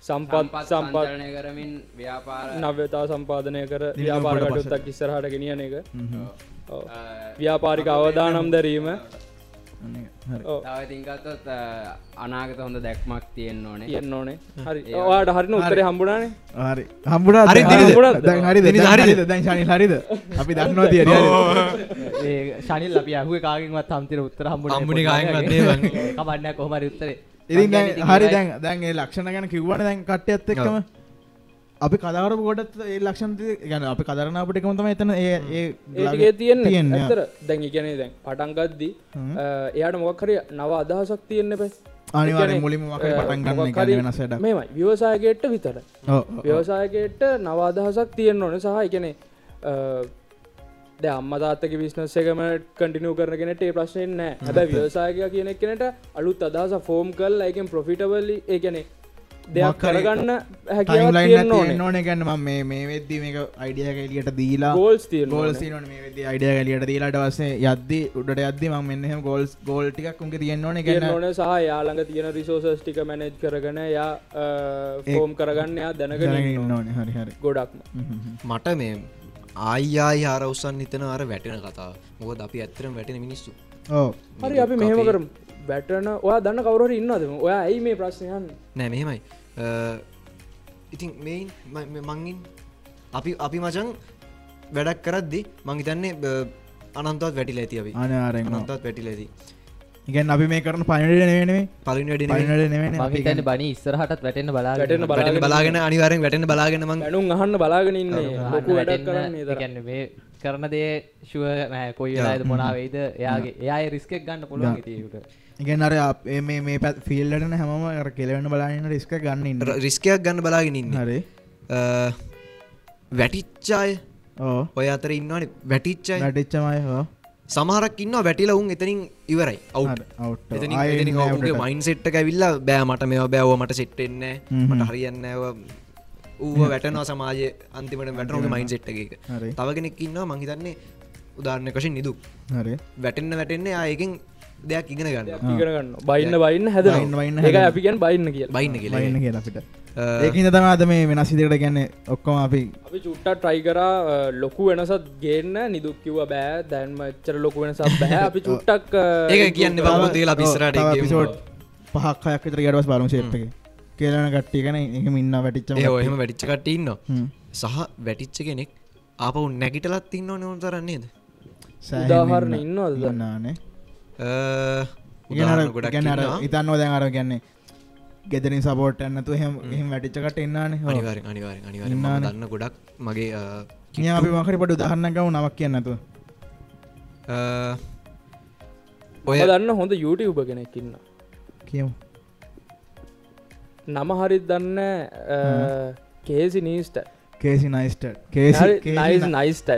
Speaker 1: සම්පත්
Speaker 6: සංචලනය කරමින් ව්‍යාපාර
Speaker 1: නව්‍යතා සම්පාදනය කර
Speaker 2: දිනු
Speaker 1: ව්‍යාපාරකටුත්තක් ඉස්සරහට ගෙනියන එක. ව්‍යාපාරික අවදානම් දැරීම ඔව්.
Speaker 6: තව ඉතින්ගත්තොත් අනාගත හොඳ දැක්මක් තියෙන්න්න ඕනේ.
Speaker 1: කියන්න ඕනේ. හරි. වාට හරින උත්තරේ හම්බුණනේ?
Speaker 2: හරි. හම්බුඩා
Speaker 3: හරි,
Speaker 2: හරි.
Speaker 3: හරිද?
Speaker 2: දැන් හරිද? අපි දක්නවා තිය
Speaker 5: ශනිල් අපි අහුව කාගෙන්වත් හම්තිර උත්තර
Speaker 3: කාගෙන්වත් නේද?
Speaker 5: කමන්න කොහමරි උත්තරේ.
Speaker 2: ඉතින් හරි. දැන් දැන් ඒ ලක්ෂණ ගැන කිව්වන දැන් කට්ටයත් එක්කම අපි කදාරපු ගොඩත් ඒ ලක්ෂණ ගැන අපි කදරනාපට එකම තම එතන ඒ ඒ
Speaker 1: ඒටිගේ තියෙන්නේ.
Speaker 2: තියෙන්නේ.
Speaker 1: ඇතර දැන් ඉගැනේ දැන් පටන්ගද්දී එයාට මොක්කරය නව අදහසක් තියෙන්න පැ
Speaker 2: අනිවාර්යෙන් මුලින්ම මොකක්හරි පටන් ගන්න එක වෙනස් වැඩක්.
Speaker 1: මෙමයි. ව්‍යවසායකයට විතර. ව්‍යවසායකයට නව අදහසක් තියෙන්න්න ඕන. සහ එකනේ අම්මතාත්තක විශ්නස එකම කටිනු කරගෙනට ඒ ප්‍රශ්නයෙන් නෑ හැබ ව්‍යවසායක කියනෙක් කෙනට අලුත් අදහස ෆෝම් කල් එකෙන් ප්‍රොෆිටබල්ලි ඒගැනේ දෙයක්
Speaker 2: හරි
Speaker 1: කරගන්න
Speaker 2: ඕනේ.
Speaker 1: ඕන
Speaker 2: ගැන්න. ම මේ වෙද්දි මේක අයිඩිය ගැලියට දීලා
Speaker 1: ගෝල්ස් තියෙන්න
Speaker 2: ගෝල්
Speaker 1: ඕනේ.
Speaker 2: සිනන මේ වෙදදි අයිඩිය ගැලියට දීලාට වසේ යද්දි උඩට යද්දි ම මෙන්නහම ගෝල්ස් ගෝල් ටිකක් උන්ගේ තියෙන්න ඕන
Speaker 1: සහ යාළඟ තියෙන රිසෝසස් ටික මැනෙජ් කරගෙන යා ෆෝම් කරගන්න යා දැනගෙන ඕනේ.
Speaker 2: ඕන. හරි හරි.
Speaker 1: ගොඩක්ම.
Speaker 3: මට මේ ආයියායි ආර උසන් හිතන අර වැටෙන කතා මොකද අපි ඇත්තරම් වැටෙන මිනිස්සු.
Speaker 2: ඕ
Speaker 1: හරි අපි මෙහෙම කරම. වැටන ඔයා දන්න කවුරට ඉන්නද ඔයා ඇයි මේ ප්‍රශ්නයන්
Speaker 3: නෑ මෙහෙමයි ඉතින් මෙයින් මංගින් අපි අපි මචන් වැඩක් කරද්දි මංහිතන්නේ අනන්තවත් වැටිල ඇති අපි.
Speaker 2: අනාරෙන්
Speaker 3: අනන්තවත් වැටිල ඇති.
Speaker 2: ඉගැන් අපි මේ කරන පණඩ නෙවෙනේ
Speaker 3: පලින් වැඩි
Speaker 5: මහිතන්න බනි ඉස්සරහටත් වැටෙන්න්න බලා
Speaker 1: වැටෙන්න
Speaker 3: බලාගෙන අනිවාරෙන් වැටෙන බලාගෙන මං
Speaker 1: ඇනුම් අහන්න බලාගෙන ඉන්න. වැඩක් කරන්නේ
Speaker 5: මේ කරන දේ ශුව නෑ කොයි වෙලාද මොනාවෙයිද එයාගේ එයා රිස්කෙක් ගන්න පුළුවන් තියකට
Speaker 2: ඉගෙන් අර අප- මේ මේ පැත් ෆිල්ලටන හැම අර කෙලවෙන බලන්න රිස්ක ගන්න ඉන්න.
Speaker 3: රිස්කයක් ගන්න බලාගෙන ඉන්න.
Speaker 2: හරි.
Speaker 3: වැටිච්චාය ඔය අතර ඉන්නවාන. වැටිච්චයි
Speaker 2: නැටිච්චමයි හෝ
Speaker 3: සමහරක් ඉන්න වැටිල උන් එතනින් ඉවරයි. අව් ඔගේ මයින් සෙට්ට ඇවිල්ලා බෑ මට මෙ බෑව මට සෙට්ටෙන්න මට හරියන්න ඌ වැටනවා සමාජය අන්තිමට වැටනගේ මයින් සෙට්ට එක
Speaker 2: හරි.
Speaker 3: තවගෙනෙක් ඉන්නවා මහිතන්නේ උදාරණය කශෙන් නිදු.
Speaker 2: හරි.
Speaker 3: වැටෙන්න්න වැටෙන්නේ ආයකින් දෙයක් ඉගෙන ගන්න
Speaker 1: ඉගෙන ගන්න බයින්න බයින්න හැද එක අපි ගැන් බයින්න කිය
Speaker 3: බයින්න කියලා
Speaker 2: ලයින්න කියලා අපිට. ඒකද තමාද මේ වෙනස් ඉදිකට ගැන්න ඔක්කොම අපි
Speaker 1: අපි චුට්ට ට්‍රයි කරා ලොකු වෙනසත් ගේන්න. නිදුක්කිව බෑ. දැන්ම එච්චර ලොකු වෙනසත් බෑ. අපි චුට්ටක්
Speaker 3: ඒක කියන්න බමුදේ පිස්සරට
Speaker 2: පිසෝට් පහක් අයක් විතර ගඩවස් බලමු ශේප්ක කියලන කට්ටි කන එකම ඉන්න වැටිච්චම
Speaker 3: එහෙම වැටිච්චකට ඉන්න සහ වැටිච්ච කෙනෙක් අප නැගිටලත් ඉන්න නොන තරන්නේද
Speaker 1: උදාහරණ ඉන්නවද
Speaker 2: නානේ
Speaker 3: උදාහරණ ගොඩක්
Speaker 2: ගැන අර
Speaker 3: ඉන්නවා.
Speaker 2: ඉතන්ව දැන් අර ගැන්නේ ගෙදරින් සපෝට් ඇන්නතු එහෙම එහෙම වැටිච්චකට එන්නානේ හෝ.
Speaker 3: අනිවාරෙන් අනිවාරෙන් අනිවාරෙන් මම
Speaker 2: ඉන්නානේ.
Speaker 3: දන්න ගොඩක් මගේ
Speaker 2: අපි මකරි පොඩු දහන්නකව නවක් කියන්නතු
Speaker 3: අ,
Speaker 1: ඔය දන්න හොඳ YouTube කෙනෙක් ඉන්න
Speaker 2: කියමු
Speaker 1: නම හරිත් දන්න කේසි නීස්ට
Speaker 2: කේසි නයිස්ට කේසි
Speaker 1: නයිස් නයිස්ට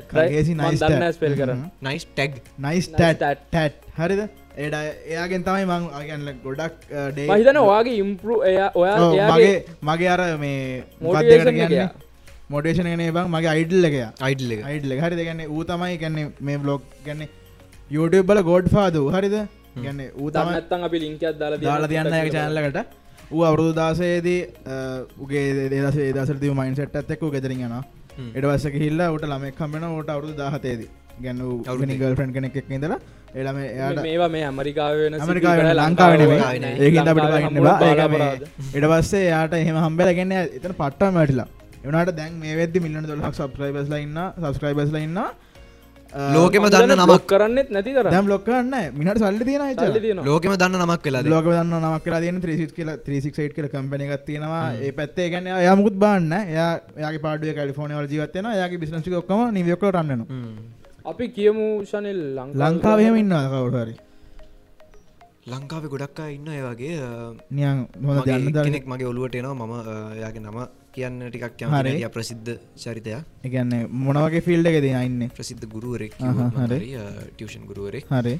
Speaker 1: දන්න ස්පෙල් කරන්න.
Speaker 3: Nice tag.
Speaker 2: නයිස්
Speaker 1: Nice
Speaker 2: ටැට්. ටැට්. හරිද? ඒඩ එයාගෙන් තමයි මං අගන්න ගොඩක් ඩේ
Speaker 1: මහිතන ඔයාගේ ඉම්පරු එයා ඔයා එයාගේ
Speaker 2: මගේ අර මේ කියන්න?
Speaker 1: එයා.
Speaker 2: මොඩේෂන ගනේ බං මගේ අයිඩල් එක
Speaker 3: අයිඩල් එක.
Speaker 2: අයිඩල හරි දෙගන්න ඌ තමයි ගැන්නේ මේ බ්ලොග් ගැන්න YouTube බල ගෝඩ් ෆාද හරිද? ගැන්න ඌ තමයි
Speaker 1: තමත්තන් අපි ලිංකයක් දාලා
Speaker 2: දාලා තියන්න චැනල්ලකට ඌ අවුරුදු දාසයේදී උගේ දේදස දසර තිව මයින් සට් ඇත්තෙක් ගෙදරින් යන එඩවස්සක හිල්ල ට ළමෙක් කම්බෙන ට අවුදු දාහතේද ගැන්න
Speaker 3: අවුරුදු
Speaker 2: ගල් ෆ්‍රන්් කෙනෙක් ඉදලා එළම එයාට
Speaker 1: මේවා මේ ඇමරිකාව වෙන
Speaker 2: ඇමරිකා
Speaker 1: සිද්ධි කරලා
Speaker 2: ලංකාව
Speaker 3: ලංකාවේ
Speaker 2: නෙවෙයි.
Speaker 3: නෙවෙයි.
Speaker 2: ඒකින් අපිට
Speaker 1: ලංකාවේ
Speaker 2: බහින්න
Speaker 1: හම්බුන
Speaker 2: බෑ. ඒක
Speaker 1: බාලාපරාධ.
Speaker 2: මේ ඊට පස්සේ එයාට එහෙම හම්බෙලා කියන්නේ එතන පට්ටම වැටිලා. ඒ වුණාට දැන් මේ වෙද්දි මිලියන 12ක් සබ්ස්ක්‍රයිබර්ස්ලා ඉන්නා සබ්ස්ක්‍රයිබර්ස්ලා ඉන්නා අ,
Speaker 3: ලෝකෙම දන්න
Speaker 1: නමක්. කරන්නෙත් නැති
Speaker 2: දැන් කරන්න නැහැ. මිනිහට සල්ලි තියෙන අය
Speaker 1: සල්ලි තියෙනවා.
Speaker 3: ලෝකෙම දන්න නමක් වෙලාද
Speaker 2: ලෝකෙම දන්න නමක් කියලා තියෙන 36 කියලා 368 කියලා කම්පැනි එකක් තියෙනවා. ඒ පැත්තේ ඒ කියන්නේ එයා මුකුත් බාන්න එයාගේ පාඩුවේ කැලිෆෝනියා වල ජීවත් වෙනවා. එයාගේ බිස්නස් ටික ඔක්කොම නිව්යෝක් වල රන් වෙනවා.
Speaker 1: අපි කියමු ශනිල්
Speaker 2: ලංකාවේ. එහෙම ඉන්නවා කවුරු හරි.
Speaker 3: ලංකාව ගොඩක් අය ඉන්න ඒ වගේ. අ,
Speaker 2: නියන් හොඳ
Speaker 3: මගේ
Speaker 2: දන්න දන්න.
Speaker 3: කෙනෙක් මගේ ඔලුවට එනවා. මම අ, එයාගේ නම කියන්න ටිකක්
Speaker 2: හරි.
Speaker 3: කැමති ප්‍රසිද්ධ චරිතයක්
Speaker 2: ඒ කියන්නේ මොන වගේ ෆීල්ඩ් එකේද ඉන්නේ?
Speaker 3: ප්‍රසිද්ධ ගුරුවරෙක්. ටියෂන් ගුරුවරෙක්
Speaker 2: හරි.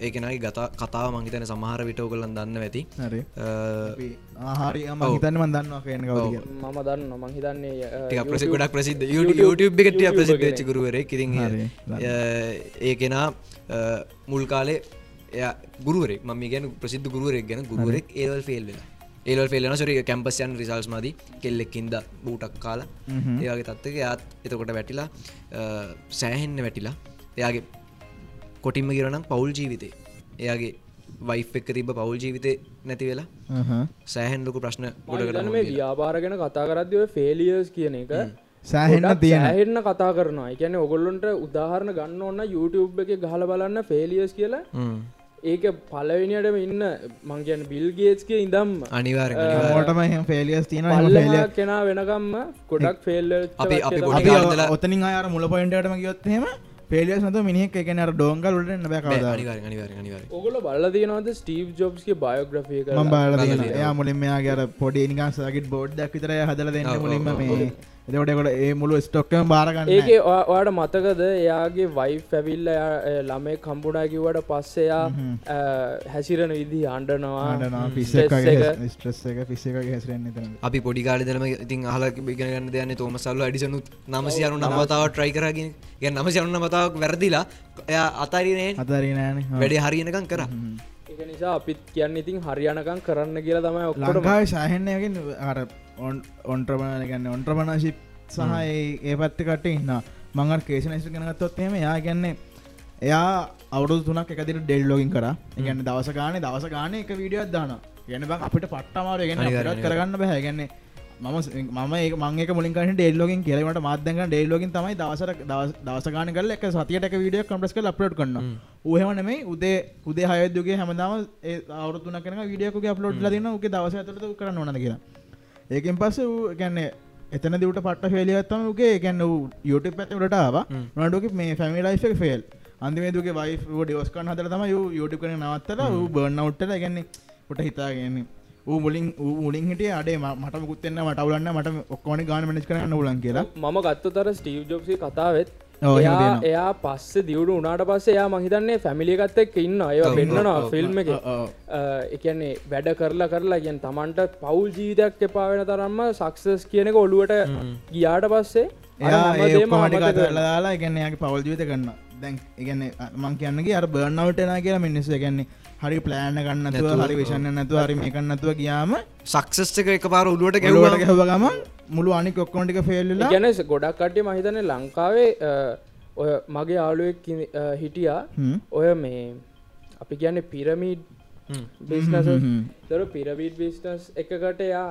Speaker 3: ඒකනයි ගතා කතාව මංහිතන සමහර විට ඔගලන් දන්න ඇති
Speaker 2: හරි.
Speaker 3: අ,
Speaker 2: අපි ආහාරි මම
Speaker 3: ඔව්.
Speaker 2: හිතන්නේ මම දන්නවා කියන කවුද
Speaker 3: ඔව්.
Speaker 2: කියලා.
Speaker 1: මම දන්න මං හිතන්නේ අ,
Speaker 3: ටික ප්‍රසි ගොඩක් ප්‍රසිද්ධ එකට ප්‍රසිද්ධ
Speaker 1: කෙනෙක්.
Speaker 3: වෙච්ච ගුරුවරයෙක් ඉතින්
Speaker 2: හරි.
Speaker 3: ඒ කෙනා මුල් කාලේ එය ගුරුවරෙක් මම ගැන ප්‍රසිද්ධ ගුරුවරෙක් ගැන ගුරුවරෙක් ඒවල් ෆෙල් වෙලා ඒවල් ෆෙල්ලන සොරි කැම්පස්යන් රිසල්ස් මදී. කෙල්ලෙක්කින්ද බූටක් කාලා. ඒයාගේ තත්වක යාත් එතකොට වැටිලා සෑහෙන්න වැටිලා. එයාගේ කොටින්ම ගිරනම් පවුල් ජීවිතේ. එයාගේ වයි් එක තිබ පවුල් ජීවිතය නැති වෙලා. සෑහෙන් ලොකු ප්‍රශ්න
Speaker 1: හිතන්නේ මේ ව්‍යාපාර ගැන කතා කරද්දි ඔය ෆේලියර්ස් කියන එක
Speaker 2: සෑහෙන්න.
Speaker 1: සෑහෙන්න කතා කරනවා. ඒ කියන්නේ ඔයගොල්ලන්ට උදාහරණ ගන්න ඕන YouTube එකේ ගහලා බලන්න ෆේලියර්ස් කියලා ඒක පළවෙනියටම ඉන්න මං කියන්නේ බිල් ගේට්ස් කිය ඉඳන්ම
Speaker 3: අනිවාර
Speaker 2: එහෙම
Speaker 1: පල්ලෙහා
Speaker 2: failure.
Speaker 1: කෙනා වෙනකම්ම ගොඩක් ෆෙල්
Speaker 2: ඔතනින් අර මුල පොයින්ට් එකටම ගියොත් එහෙම ෆේලියර්ස් නැතුව මිනිහෙක් ඒ කියන්නේ අර ඩෝංගල් වලට එන්න බෑ
Speaker 1: ඔගොල බල්ල තියෙනවද ස්ටීව් ජොබ්ස්ගේ බයෝග්‍රෆිය
Speaker 2: මම බලලා
Speaker 3: බලලා
Speaker 2: තියෙනවා.
Speaker 3: තියෙනවා.
Speaker 2: එයා මුලින්ම එයාගේ අර පොඩි නිකන් සර්කිට් බෝඩ් එකක් විතර හදලා දෙන්නේ මුලින්ම මේ එතකොට ඒකට ඒ මුළු ස්ටොක් එකම බාර ගන්න.
Speaker 1: ඒක ඔයාට මතකද එයාගේ වයි පැවිල්ල ළමේ කම්පුඩා කිවට පස්සෙයා හැසිරන විදි අන්ඩනවා.
Speaker 2: ස්ට්‍රෙස් එක පිස් එකගේ හැසිරෙන්නේ එතන.
Speaker 3: අපි පොඩි කාලෙදලම ඉතින් අහල ඉගෙනගන්න දෙයන්න තෝම සල්ල අඩිසනුත් නමසියනු නමතාව ට්‍රයි කරගෙන ගැ නමසියනු නමතාවක් වැරදිලා එයා අතරිනේ
Speaker 2: අතාරින් නෑනේ. ඔව්.
Speaker 3: වැඩේ හරියනකම් කර
Speaker 1: නිසා අපිත් කියන්න ඉතින් හරියනකම් කරන්න කියලා තමයි ඔක්කොට
Speaker 2: ලංකාවේ සෑහෙන්නයගෙන් අර ඔන්ට්‍රබන ගන්න ඔන්ට්‍රබනශිප් සහ ඒ- පත්ත කට ඉන්න මංග කේෂනයිස ගෙනගත්තොත් එහෙම යා ගැන්නේ එයා අවුදු තුනක් එකදිට ඩෙල් ලෝගින් කර. ගැන්න දවස ගාන දවස ගාන එක වීඩියෝත් දාන ගැන බ අපිට පට්ටමාර ගැන
Speaker 3: අනිවාර්යයෙන්.
Speaker 2: කරගන්න බැහැ ගැන්නේ මම මම ඒ මංක මුලින් ඩෙල්ලෝගින් කියලවට මාධ්‍යක ඩෙල්ලෝගින් තමයි දවසර දවස ගාන කල එක සතියට වීඩිය කම්පස් කල අප්ලෝඩ් කරන්න ඌහමනෙමයි උදේ උදේ හයදගේ හැමදාම අවුතුන කන විඩියක අප්ලෝඩ් ලදින්න උගේ දවස ඇතුලට කරන්න ඕන කියලා ඒකෙන් පස්ස ගැන්නේ එතන දිවට පට ෆෙලියත්තම ගේ ගැන්න යුට පැතවලටාව නඩුක මේ ෆැමි ලයිෆ ෆෙල් අන්තිමේදුගේ වයි ඩියෝස්කන් හතර තම යුට කන නවත්තල වූ බර්නවට්ට ගැන්නේ ොට හිතාගන්නේ. මුලින් මුලින් හිටිය අඩේ ම- මට මුකුත්වෙන්න මට අවුලන්න මට ඔක්කොනි ගාන මනිස් කරන්න උලන් කියලා.
Speaker 1: මම ගත්ත තර ස්ටීව් ජොබ්සි කතාවෙත් එයා පස්ස දියුණු උනාට පස්සේ එයා මහිතන්නේ ෆැමිලිගත් එක් ඉන්න ඒවා පෙන්න්නනවා ෆිල්ම් එක. එකන්නේ වැඩ කරලා කරලා ගැන් තමන්ට පවුල් ජීවිතයක් එපා වෙන තරම්ම සක්සස් කියනක ඔලුවට ගියාට පස්සේ
Speaker 2: ඒ කොමටික
Speaker 1: අමතක
Speaker 2: කරලා දාලා ගැන්න යාගේ පවල් ජීවිත කරන්න දැන් ඉගන්න මං කියන්නගේ අර බර්නවටන කියලා මිනිස්ස ගැන්නේ හරි ප්ලෑන ගන්නතුව හරි විෂන්න නැතුව හරි මේ කන්නතුව ගියාම
Speaker 3: සක්සස්ක එක පාර ඔලුවට
Speaker 2: ගැලුවට
Speaker 3: ගැව්වට
Speaker 2: ගැහව ගම මුළු අනි කොක්කොටික ෆෙල්ලා
Speaker 1: ගැන ගොඩක් කට්ටිය මහිතන ලංකාවේ ඔය මගේ ආලුවෙක් හිටියා. ඔය මේ අපි කියන්නේ පිරමීඩ් බිස්නස තොර පිරවීඩ් බිස්නස් එකකට එයා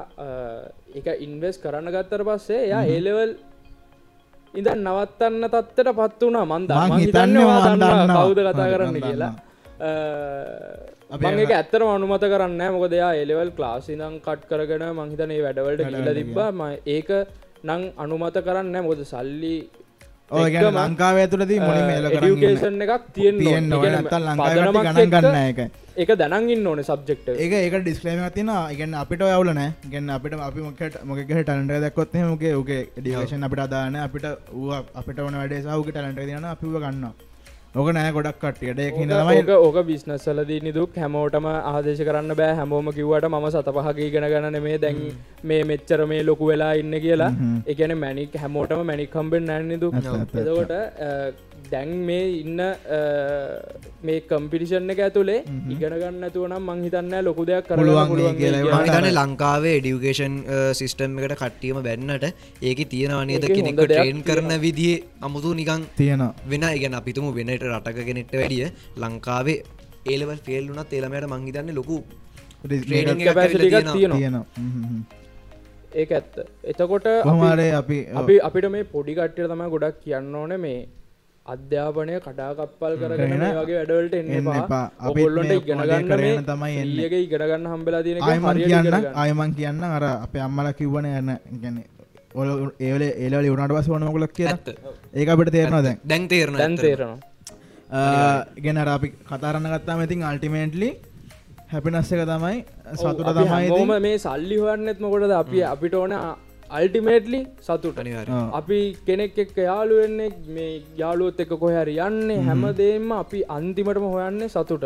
Speaker 1: එක ඉන්වස් කරන්න ගත්තර පස්සේ එයා ඒලෙවල් ඉඳ නවත්තන්න තත්වට පත් වුණා මන්ද
Speaker 2: මං
Speaker 1: මං
Speaker 2: හිතන්නේ
Speaker 1: හිතන්නේ
Speaker 2: මං
Speaker 1: දන්නවා
Speaker 2: දන්නවා.
Speaker 1: කවුද කතා කරන්න කියලා එක ඇත්තරම අනුමත කරන්න මොක දෙයා එලෙවල් ක්ලාස් ඉදම් කට් කරගෙන මංහිතන වැඩවලට කියල තිබ්බා. ම ඒක නං අනුමත කරන්න මොද සල්ලි
Speaker 2: ඕ ගැන ලංකාව ඇතුලදී මුලින් මේල කරන්න
Speaker 1: ඩියුකේෂන් එකක් තියෙන
Speaker 2: තියෙන්න ඕන. නැත්තම් ලංකාවට ගණන් ගන්න එක
Speaker 1: එක දැනගින් ඕන සබ්ජෙක්ට
Speaker 2: ඒක ඒක ඩිස්ලේම තින ඉගන්න අපිට යවල නෑ ගැන්න අපිට අපි මොකට මොක ටලට දක්කොත් මගේ ගේ ඩිවේශන් අපිට අදාන අපිට අපිට වන වැඩේ සහුක ටලට දන අපිව ගන්න ඕක නෑ ගොඩක් කට්ටියට එක හිදමයි
Speaker 1: ඕක බිස්නස්සලදී නිදුක් හැමෝටම ආදේශ කරන්න බෑ. හැමෝම කිව්වට ම සත පහක ඉගෙන ගන්න මේ දැන් මේ මෙච්චර මේ ලොකු වෙලා ඉන්න කියලා. එකන මැනික් හැමෝටම මැනික් කම්බෙන් නැන්නිදු එතකොට අ, දැන් මේ ඉන්න මේ කම්පිටිෂන් එක ඇතුළේ ඉගෙන ගන්න ඇතුව නම් මංහිතන්න ලොකු දෙයක්.
Speaker 3: මහිතන ලංකාවේ ඩියුකේෂන් සිිස්ටම් එකට කට්ටියම බැන්නට ඒක තියෙනවනේද
Speaker 1: ඒකේ
Speaker 3: කෙනෙක් ට්‍රේන් කරන විදිේ අමුතු නිකං
Speaker 2: තියෙනවා.
Speaker 3: වෙන ඉගෙන අපිතුම වෙනට රටක කෙනෙක්ට වැඩිය ලංකාවේ ඒලව ෆෙල්ලුනත් ඒළමයට මංහිතන්න ලොකු. තියෙනවා.
Speaker 1: ඒක ඇත්ත. එතකොට අපි-
Speaker 2: කොහමාරේ අපි
Speaker 1: අපි අපිට මේ පොඩි කට්ටිය තමයි ගොඩක් කියන්න ඕන මේ අධ්‍යාපනය කටාකප්පල් කරගෙන
Speaker 2: කරගෙන
Speaker 1: මේ වගේ වැඩවලට එන්න
Speaker 2: එන්න
Speaker 1: එපා.
Speaker 2: එපා. අපිත්
Speaker 1: ඔගොල්ලොන්ට
Speaker 2: මේ
Speaker 1: ඉගෙන
Speaker 2: මොලේ
Speaker 1: ගන්න
Speaker 2: කරගෙන
Speaker 1: මේ
Speaker 2: තමයි.
Speaker 1: ඊයක ඉගෙනගන්න හම්බෙලා තියෙන හරියට
Speaker 2: කියන්න. ආයමන් කියන්න අර අප අම්මල කිව්වන යන්න ගැන ඔල ඒවල ඒල උනාට පස වන මොකලක් කිය. ඒක අපිට තේරනවා දැන්?
Speaker 3: දැන් තේරන
Speaker 1: දැන් තේරෙනවා.
Speaker 2: ගෙන අර අපි කතාරන්න ගත්තාම ඉතින් අල්ටිමේන්ටලි හැපිනස්ස එක තමයි සතුට තමයි
Speaker 1: මේ සල්ලි හොයන්නෙත් මොකොටද? අපි අපිට ඕන අල්ටිමේට්ලි සතුට. අපි කෙනෙක් එක්ක යාළුවෙන්නේ මේ යාළුවොත් එක්ක කොහැරි යන්නේ හැමදේම අපි අන්තිමටම හොයන්නේ සතුට.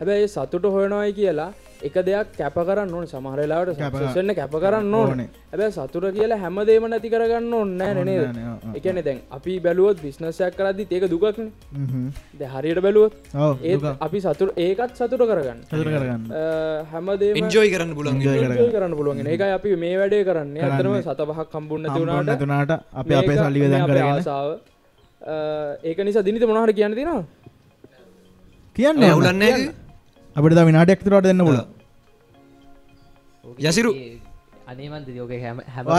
Speaker 1: හැබැයි සතුට හොයනවායි කියලා එක දෙයක් කැප කරන්න ඕන. සමහරලාට සෙන්න කැප කරන්න ඕන. හැබැයි සතුට කියලා හැමදේම නැති කරගන්න ඕන්න නෑ නේද?
Speaker 2: නෑ, ඔව්, ඔව්.
Speaker 1: එකන දැන් අපි බැලුවොත් බිස්නසයක් කරදි ඒක දුකක්න
Speaker 2: හ්ම්.
Speaker 1: ද හරියට බැලුවොත්
Speaker 2: ඔව්
Speaker 1: ඒත් අපි සතුර ඒකත් සතුට කරගන්න. හැමදේම
Speaker 3: එන්ජෝයි කරන්න පුලන්
Speaker 1: enjoy කරන්න පුළුවන් ඒකයි අපි මේ වැඩේ කරන්න. අතරම සත පහක් කම්බුන්න
Speaker 2: හම්බුන්න
Speaker 1: තුනාට
Speaker 2: තුනාට අපි අපේ සල්ලි
Speaker 1: ආසාාව. ඒක නිසා දිනිත මොනහට කියන්න තිනවා
Speaker 2: කියන්න
Speaker 3: අවුලන්නේ
Speaker 2: අපිට විනාටක් තුරට දෙන්න පුල
Speaker 3: යසිරු.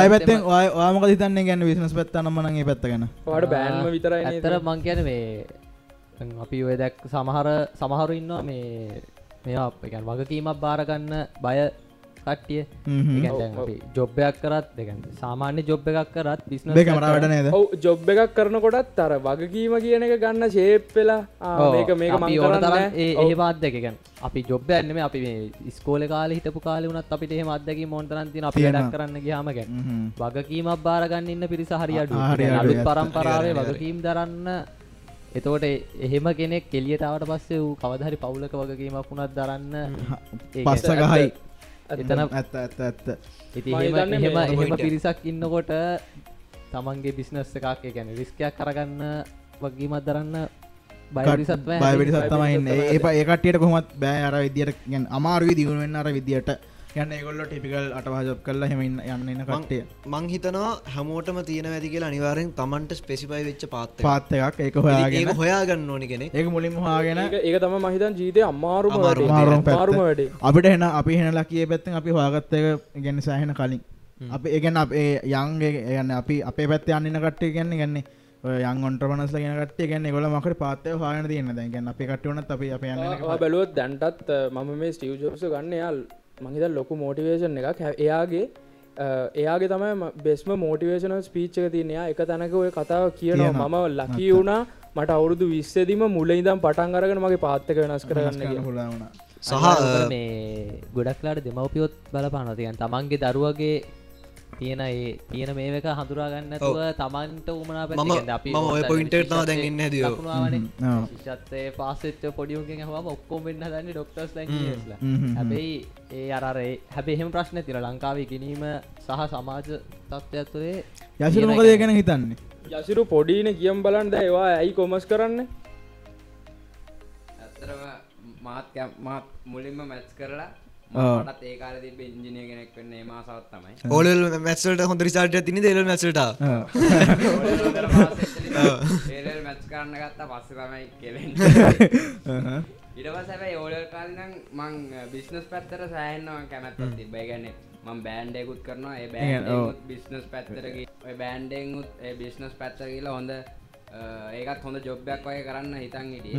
Speaker 2: පැත්තෙන් වාමක හිතන්න ගැන්න විශනස් පැත්තනමනගේ පැත්තගෙන
Speaker 1: වාට බෑන්ම විතරයි
Speaker 5: ඇත්තර මං කියන මේ දැන් අපි ඔය දැක් සමහර සමහරු ඉන්නවා මේ මේවා එකන් වගකීමක් බාරගන්න බය කට්ටිය. ජොබ්බයක් කරත් දෙකන් සාමාන්‍ය ජොබ් එකක් කරත් බිස්නස්
Speaker 2: දෙක මර වැඩ නේද?
Speaker 1: ඔව ජොබ් එකක් කරනකොටත් අර වගකීම කියන එක ගන්න ශේප්පෙලා මේක මේක මං කරන්න
Speaker 5: ඒ ඒවාත් දෙකගන් අපි ජොබ් ඇන්නම අපි මේ ස්කෝල කාල හිටපු කාල වනත් අපිට එහෙම අදක මොන්තරන්තින අපි වැඩක් කරන්න ගයාමගැන්
Speaker 2: හ්ම්.
Speaker 5: වගකීමක් බාරගන්න ඉන්න පිරිස හරි අඩු පරම්පරාවේ වගකීම් දරන්න. එතකොට එහෙම කෙනෙක් කෙලියටාවට පස්සේ වූ කවදහරි පවුලක වගකීමක් වුණත් දරන්න. ඒක
Speaker 2: පස්ස ගහයි
Speaker 5: එතන
Speaker 2: ඇත්ත ඇත්ත ඇත්ත.
Speaker 5: ඉති එහෙම එහෙම එහෙම. පිරිසක් ඉන්නකොට තමන්ගේ බිස්නස් එකක් ගැන රිස්කයක් කරගන්න වගේමත් දරන්න බයරිසත්ව
Speaker 2: බයවිටි සත්තමයින්න ඒ ඒකටියට කොමත් බෑ. අර විදියට ගැන් අමාරුවි දියුණුවෙන් අර විදියට යන්න ඒගොල්ල ටිපිකල් අටවාජප් කරලා හෙම යන්න එන්න කට්ටිය.
Speaker 3: මං හිතනවා හැමෝටම තියෙන ඇති කියලා අනිවාරෙන් තමන්ට ස්පෙසිපයි වෙච්ච පාත්ත
Speaker 2: පාත්ත එකක් ඒක
Speaker 3: ඒක
Speaker 2: හොයාගෙන
Speaker 3: හොයාගන්න ඕනි කෙනෙ
Speaker 2: ඒක මුලින්ම හොයාගෙන
Speaker 1: ඒක ඒක තම මහිතන් ජීතය අම්මාරුම
Speaker 3: අමාරුම
Speaker 1: වැඩේ.
Speaker 2: අපිට හෙන අපි හෙන ලකිය පැත්තෙන් අපි හොයාගත්තක ගැන්න සෑහෙන කලින්. අප ඒගැන අපේ යන්ගේ යන්න අපි අපේ පැත්ත යන්න කට්ටේ ගැන්න ගන්නේ යන් ඔන්ට්‍රමනස් ගෙන කටේ ගැන්න ගොල මකට පාත්තය හාන තියන්න. දැගන්න අපි කටවනත් අපි අප
Speaker 1: බැලුවොත් දැන්ටත් මම මේ ස්ටීව් ජොබ්ස ගන්න යාල් මහිත ලොකු මෝටිවේෂන් එකක්. හැ- එයාගේ එයාගේ තමයි බෙස්ම මෝටිවේශන ස්පීච්ක තියනයා එක තැනක ඔය කතාව කියනවා. මම ලකී වුණා. මට අවුරුදු විස්සදිම මුල ඉදම් පටන් අරගෙන මගේ පාත්තක වෙනස් කරගන්න කියලා.
Speaker 2: හොලාවන
Speaker 3: සහ
Speaker 5: මේ ගොඩක්ලාට දෙමවපියොත් බලපානතියන් තමන්ගේ දරුවගේ තියෙන ඒ තියෙන මේක හඳුරාගන්නතුව තමන්ට උමනා
Speaker 3: මම- මම ඔය point එකට තමයි දැන් එන්නේ හැදියෝ.
Speaker 5: ශත්තේ පාසෙච්ච පොඩියුගෙන් හම ඔක්කොම වෙන්න දන්න ඩොක්ටර්ස් ලැ.
Speaker 2: හ්ම්.
Speaker 5: හැබැයි ඒ අරේ හැබෙහෙම ප්‍රශ්න තිර ලංකාව ඉගෙනීම සහ සමාජ තත්ත්වයක් තුළේ
Speaker 2: යසිර මොකදය ගැන හිතන්නේ?
Speaker 1: යසිරු පොඩින කියම් බලන්ද ඒවා ඇයි කොමස් කරන්න?
Speaker 6: ඇත්තරම මාත් මාත් මුලින්ම මැච් කරලා. මටත් ඒ කාලේ තිබ්බ ඉංජිනේර කෙනෙක් වෙන්න ඒ මාසාවත් තමයි.
Speaker 3: ඕලල් මැත්සල්ට හොඳ රිසාල්ට තින දෙල මැසට
Speaker 6: ඒලල් මැච් කරන්න ගත්තා පස්ස තමයි කෙලෙන් ඉටපස් හැබයි ඕලල් කාලනම් මං බිස්නස් පැත්තර සෑහන්නවා කැමැත්ත තිබයි ගැන මං බෑන්්ඩයකුත් කරනවා. ඒ බෑන්ඩුත් බිස්නස් පැත්තරගේ ඔය බෑන්්ඩෙන්ුත් ඒ බිස්නස් පැත්තර කියලා හොඳ ඒකත් හොඳ ජොබ්බයක් වය කරන්න හිතන් හිටිය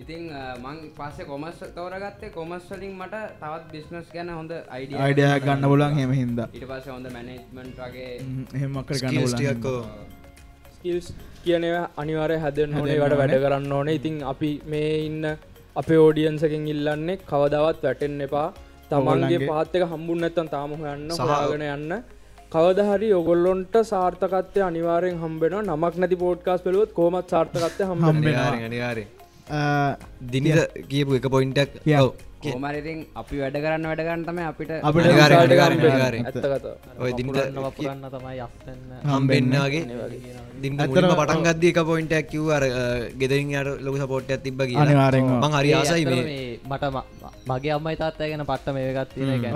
Speaker 6: ඉතින් මං පස්සේ කොමස් තෝරගත්තේ කොමස්වලින් මට තවත් බිස්නස් ගැන හොඳ අයිඩිය
Speaker 2: අයිඩයක් ගන්න පුලන් හෙම හින්ද.
Speaker 6: ඉට පස්ස හොඳ මැනේජ්මන්ට් වගේ
Speaker 2: එහෙමක්කර ගන්න පුලන්
Speaker 3: ටියක්කෝ
Speaker 1: ස්කිල්ස් කියනව අනිවාරය හැදෙන් ඕනේ වට වැඩ කරන්න ඕනේ. ඉතින් අපි මේ ඉන්න අපේ ඕඩියන්සකින් ඉල්ලන්නේ කවදවත් වැටෙන් එපා. තමන්ගේ පාත්තක හම්බුන් නැත්තන් තාම හොයන්න
Speaker 3: සහ-
Speaker 1: හොයාගෙන යන්න. කවදහරි ඔගොල්ලොන්ට සාර්ථකත්වය අනිවාරයෙන් හම්බෙන නමක් නැති පෝට්කාස් පෙලුවත් කෝමත් සාර්ථකත්ය හම්බ
Speaker 2: හම්බෙනවා.
Speaker 3: අනිවාරය දිනිද කියපු එක පොයින්ටක්
Speaker 2: කිය.
Speaker 6: කෝමරිතින් අපි වැඩ කරන්න වැඩ කරන්න තමයි අපිට
Speaker 2: අපිට.
Speaker 3: ඔය
Speaker 5: වපුරන්න තමයි
Speaker 3: හම්බෙන්න්නගේ දින්න මුලින්ම පටන් ගද එක පොයින්ටක් කිව් අර ගෙදරින් යට ලොක සපෝට් ඇතිබ කියලා.
Speaker 2: අනිවාරෙන්
Speaker 3: මං හරි ආසයි මේ.
Speaker 5: මට මගේ අම්මයි තාත්තය ගැන පට්ට මේකත්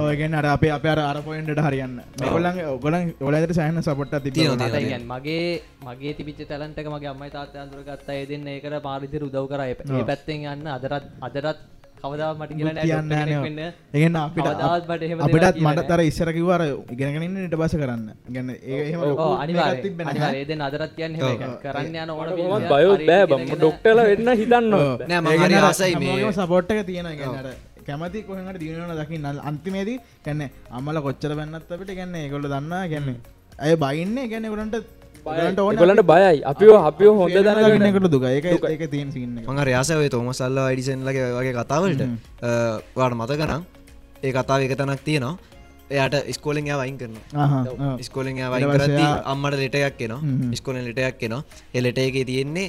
Speaker 2: ඔයගෙන අර අපේ අප අර අර පොයින්ට හරියන්න. ඔගොලන් ඔගොලන් ඔලදර සෑහන සපොට්ට තිබ
Speaker 5: ඉගැන් මගේ මගේ තිබිච තැලන්ටක මගේ අම්මයි තාත්තය අඳුරගත්ත. ඒ දෙන්න ඒකට පාරිදිර උදව් කර. ඒ පැත්තෙන් යන්න අදරත් අදරත් කවදාව මට
Speaker 2: කියන්න ඒගන්න අපිට අපිටත් මට තර ඉස්සර කිවර ඉගෙනගෙනන්න ඉට බස කරන්න. ගැන ඒ
Speaker 5: අනිවාරේ දෙන්න අදරත් කියන්න හෙම එකක්. කරන්න යන ඕන
Speaker 1: කොහොමත් බයෝත් බෑ බම. ඩොක්ටල වෙන්න හිතන්න
Speaker 3: නෑ
Speaker 2: සපෝට්ක තියෙන ගැනට කැමති කොහට දියනන දකින්න අන්තිමේදී කැන්න අම්මල කොච්චර බැන්නත් අපිට ගැන්න ඒකොල්ල දන්න ගැන්න ඇය බයින්න ගැන ගොලන්ට
Speaker 1: ගොලට බයයි. අපිෝ අපිෝ හොඳ දැනගන්න
Speaker 2: දැනකට දුක ඒක ඒක තියෙන සින්න
Speaker 3: මං රයාසවේ තෝම සල්ල අයිඩිසන්ලගේ වගේ කතාවලට. වාට මත කරම් ඒ කතාව එක තැනක් තියෙනවා. එයාට ස්කෝලෙන් යා වයින් කරන ස්කෝලෙන් යා වයින්
Speaker 2: ඊට පස්සේ
Speaker 3: කරදදි
Speaker 2: එයා-
Speaker 3: අම්මට ලෙටයක් කෙනවා
Speaker 2: හ්ම්.
Speaker 3: ස්කෝලෙන් ලෙටයක් කෙනවා එලට එක තියෙන්නේ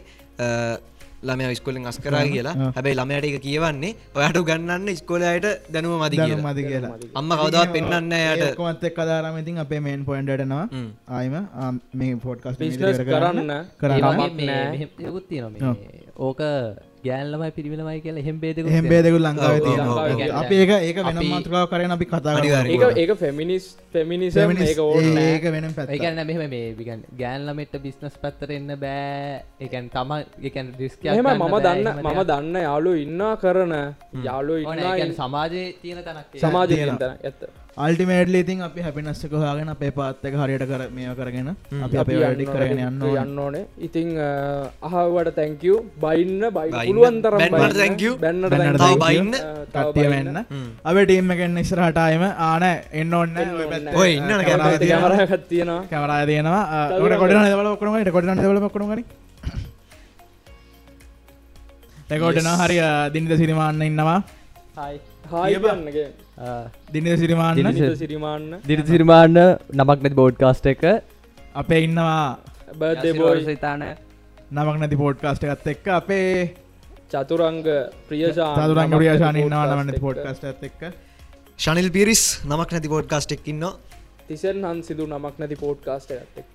Speaker 3: ළමය ස්කොලින් අස්කරා කියලා
Speaker 2: ආ.
Speaker 3: හැබැයි ළමයට එක කියවන්නේ ඔයාට ගන්නන්න ස්කෝලයට දැනුව මදි කියලා
Speaker 2: මදි කියලා
Speaker 3: අම්ම කවදාවත් පෙන්වන්නේ නැහැ යාට.
Speaker 2: කොමත් එක් කදාරම ඉතින් අපේ මේන් පොයින්ටනවා. ආයම මේ
Speaker 1: බිස්නස් කරන්න
Speaker 2: කරන්න
Speaker 5: ඕක ගෑන්ලමයි පිරිමිලමයි කියලා එහෙම් බේදක
Speaker 2: එහෙම් බේදකු ලංකාව
Speaker 3: ඔව්.
Speaker 2: අප ඒක ඒක වෙන මාතෘකාව කරන අපි කතා
Speaker 3: අනිවාර්යෙන්.
Speaker 1: ඒක ෆෙමිනිස් ෆෙමිනිසම් ඒක
Speaker 2: වෙන පැත්
Speaker 5: ඒකන්න මෙහම මේ විගන් ගෑන්ලමෙට බිස්නස් පැත්තර එන්න බෑ. එකන් තම එකන් රිස්ක
Speaker 1: එහෙම මම දන්න මම දන්න යාලු ඉන්නා කරන යාලු ඉන්න
Speaker 5: සමාජයේ තියෙන තැනක්
Speaker 1: සමාජ
Speaker 2: තියෙනවා.
Speaker 1: තන ඇත්ත
Speaker 2: අල්ටිමේට්ලි ඉතින් අපි හැපිනස්සක හාගෙන අපේ පාත්තක හරියට කර මේ කරගෙන අපි අපේ වැඩි කරගෙන යන්න ඕන.
Speaker 1: යන්න ඕනේ. ඉතින් අහවට තැංකව බයින්න බයි
Speaker 3: බයින්න.
Speaker 1: පුළුවන්තරම්
Speaker 3: බැන්නට thank you.
Speaker 1: බැන්නට
Speaker 2: බැන්නට
Speaker 3: තව
Speaker 2: thank you.
Speaker 3: බයින්න.
Speaker 2: කට්ටිය වෙන්න. අපේ ටීම් එකෙන් ඉස්රහටායම ආන එන්න ඔන්න
Speaker 3: ඔය ඉන්න කැමරා
Speaker 1: කැමරහත් තියෙනවා.
Speaker 2: කැමරා තියෙනවා. ට කොඩ දවල ඔක්කනට කොඩ දවල කොනගනි රෙකෝඩන හරි? දිනිද සිරිමාන්න ඉන්නවා.
Speaker 1: හායිබන්නගේ
Speaker 2: දිනිද සිරිමාන්න.
Speaker 1: සිරිමාන්න.
Speaker 5: දිරි සිරිමාන්න නමක් නැති බෝඩ්කාස්ට එක.
Speaker 2: අපේ ඉන්නවා
Speaker 1: බර්දේ බෝයි
Speaker 6: සිතාන.
Speaker 2: නමක් නැති පෝඩ්කාස්ට එකත් එක්ක අපේ
Speaker 1: චතුරංග ප්‍රියශා
Speaker 2: සතුරන් රියාශාන ඉන්නවා නමන්න පෝඩ්කාස්ට ඇත් එක්ක.
Speaker 3: ශනිල් පිරිස් නමක් නැති පෝඩ්කාස්ටෙක් ඉන්න
Speaker 1: තිසෙන් හන්සිදු නමක් නැති පෝට්කාස්ට ඇත් එක්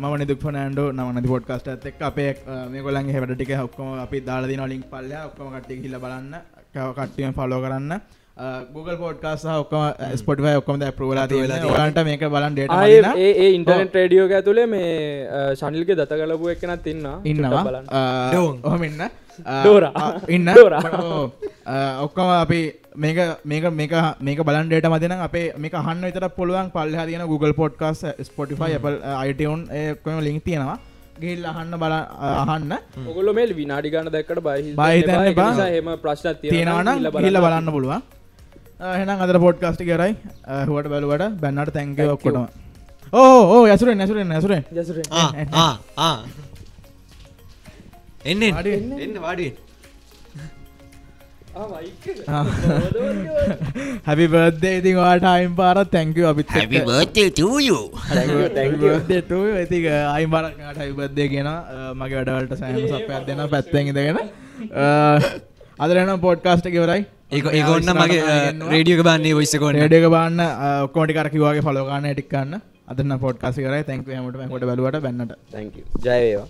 Speaker 2: මම නිදුක් ෆනන්ඩෝ නමනති පොඩ්කාස්ට ඇත්තෙක් අපේ මේ කොලන් හෙට ටික ඔක්කොම අපි දාලදින ලින්ක් පල්ල ඔක්කොම කට්ටි හිල බලන්න. කව කට්ටියම ෆලෝ කරන්න Google පෝඩ්කාස් ඔක්කම ස්පොටිෆයි ඔක්කොම ප්‍රෝලා ඔලන්ට මේක බලන් ඩේට
Speaker 1: ඒ ඒ ඉන්ටර්නෙට් රේඩියෝ ඇතුළේ මේ ශනිල්ගේ දත කලපු එකනත් ඉන්න
Speaker 2: ඉන්නවා. ඔහම ඉන්න.
Speaker 1: ඩෝරා.
Speaker 2: ඉන්න.
Speaker 1: ඩෝරා.
Speaker 2: ඔක්කොම අපි මේක මේක මේක මේක බලන්ඩේට මතින අපේ මේක හන්න විතර පුළුවන් පල්ල තියන Google පොඩ්කාස් ස්පොටිෆයි අයිටවුන් ඒකොම ලිංක් තියෙනවා. ගිල් අහන්න බල අහන්න.
Speaker 1: ඔගොල්ල මේ විනාඩි ගන්න දැක්කට බයි
Speaker 2: බහිතන්න එපා.
Speaker 1: හෙම ප්‍රශ්න
Speaker 2: තියෙනවනම් හිල්ල බලන්න පුළුවන් හෙනම් අදර පොඩ්කාස්ටි කරයි. හුවට බැලුවට බැන්නට තැන්ක ඔක්කොටම. ඕ
Speaker 1: ජසුරෙන්.
Speaker 3: ආ, ආ, ආ. එන්න එන්න.
Speaker 2: වාඩි හැබි බර්ධය ඉතින් වාට අයිම් පාරත් තැංකව අපිත්
Speaker 3: Happy birthday to you.
Speaker 2: ට ඇති අයි බරක්ට හයිබද්දය කියෙන මගේ වැඩවලට සෑම සපයක් දෙන පැත්තෙන් ඉදගෙන අදරන පොඩ්කාස්ට කිවරයි
Speaker 3: ඒක ඔන්න මගේ රේඩියක බන්නේ ඔයිස්සකොන්න
Speaker 2: ඩක බන්න ඔක්කෝටි කරකිවගේ පලෝගන්න ටික්කන්න අදන්න පොඩ්කාසි කරයි. තැන්ක හමට කොට බලවට බැන්නට.
Speaker 6: ජයවේවා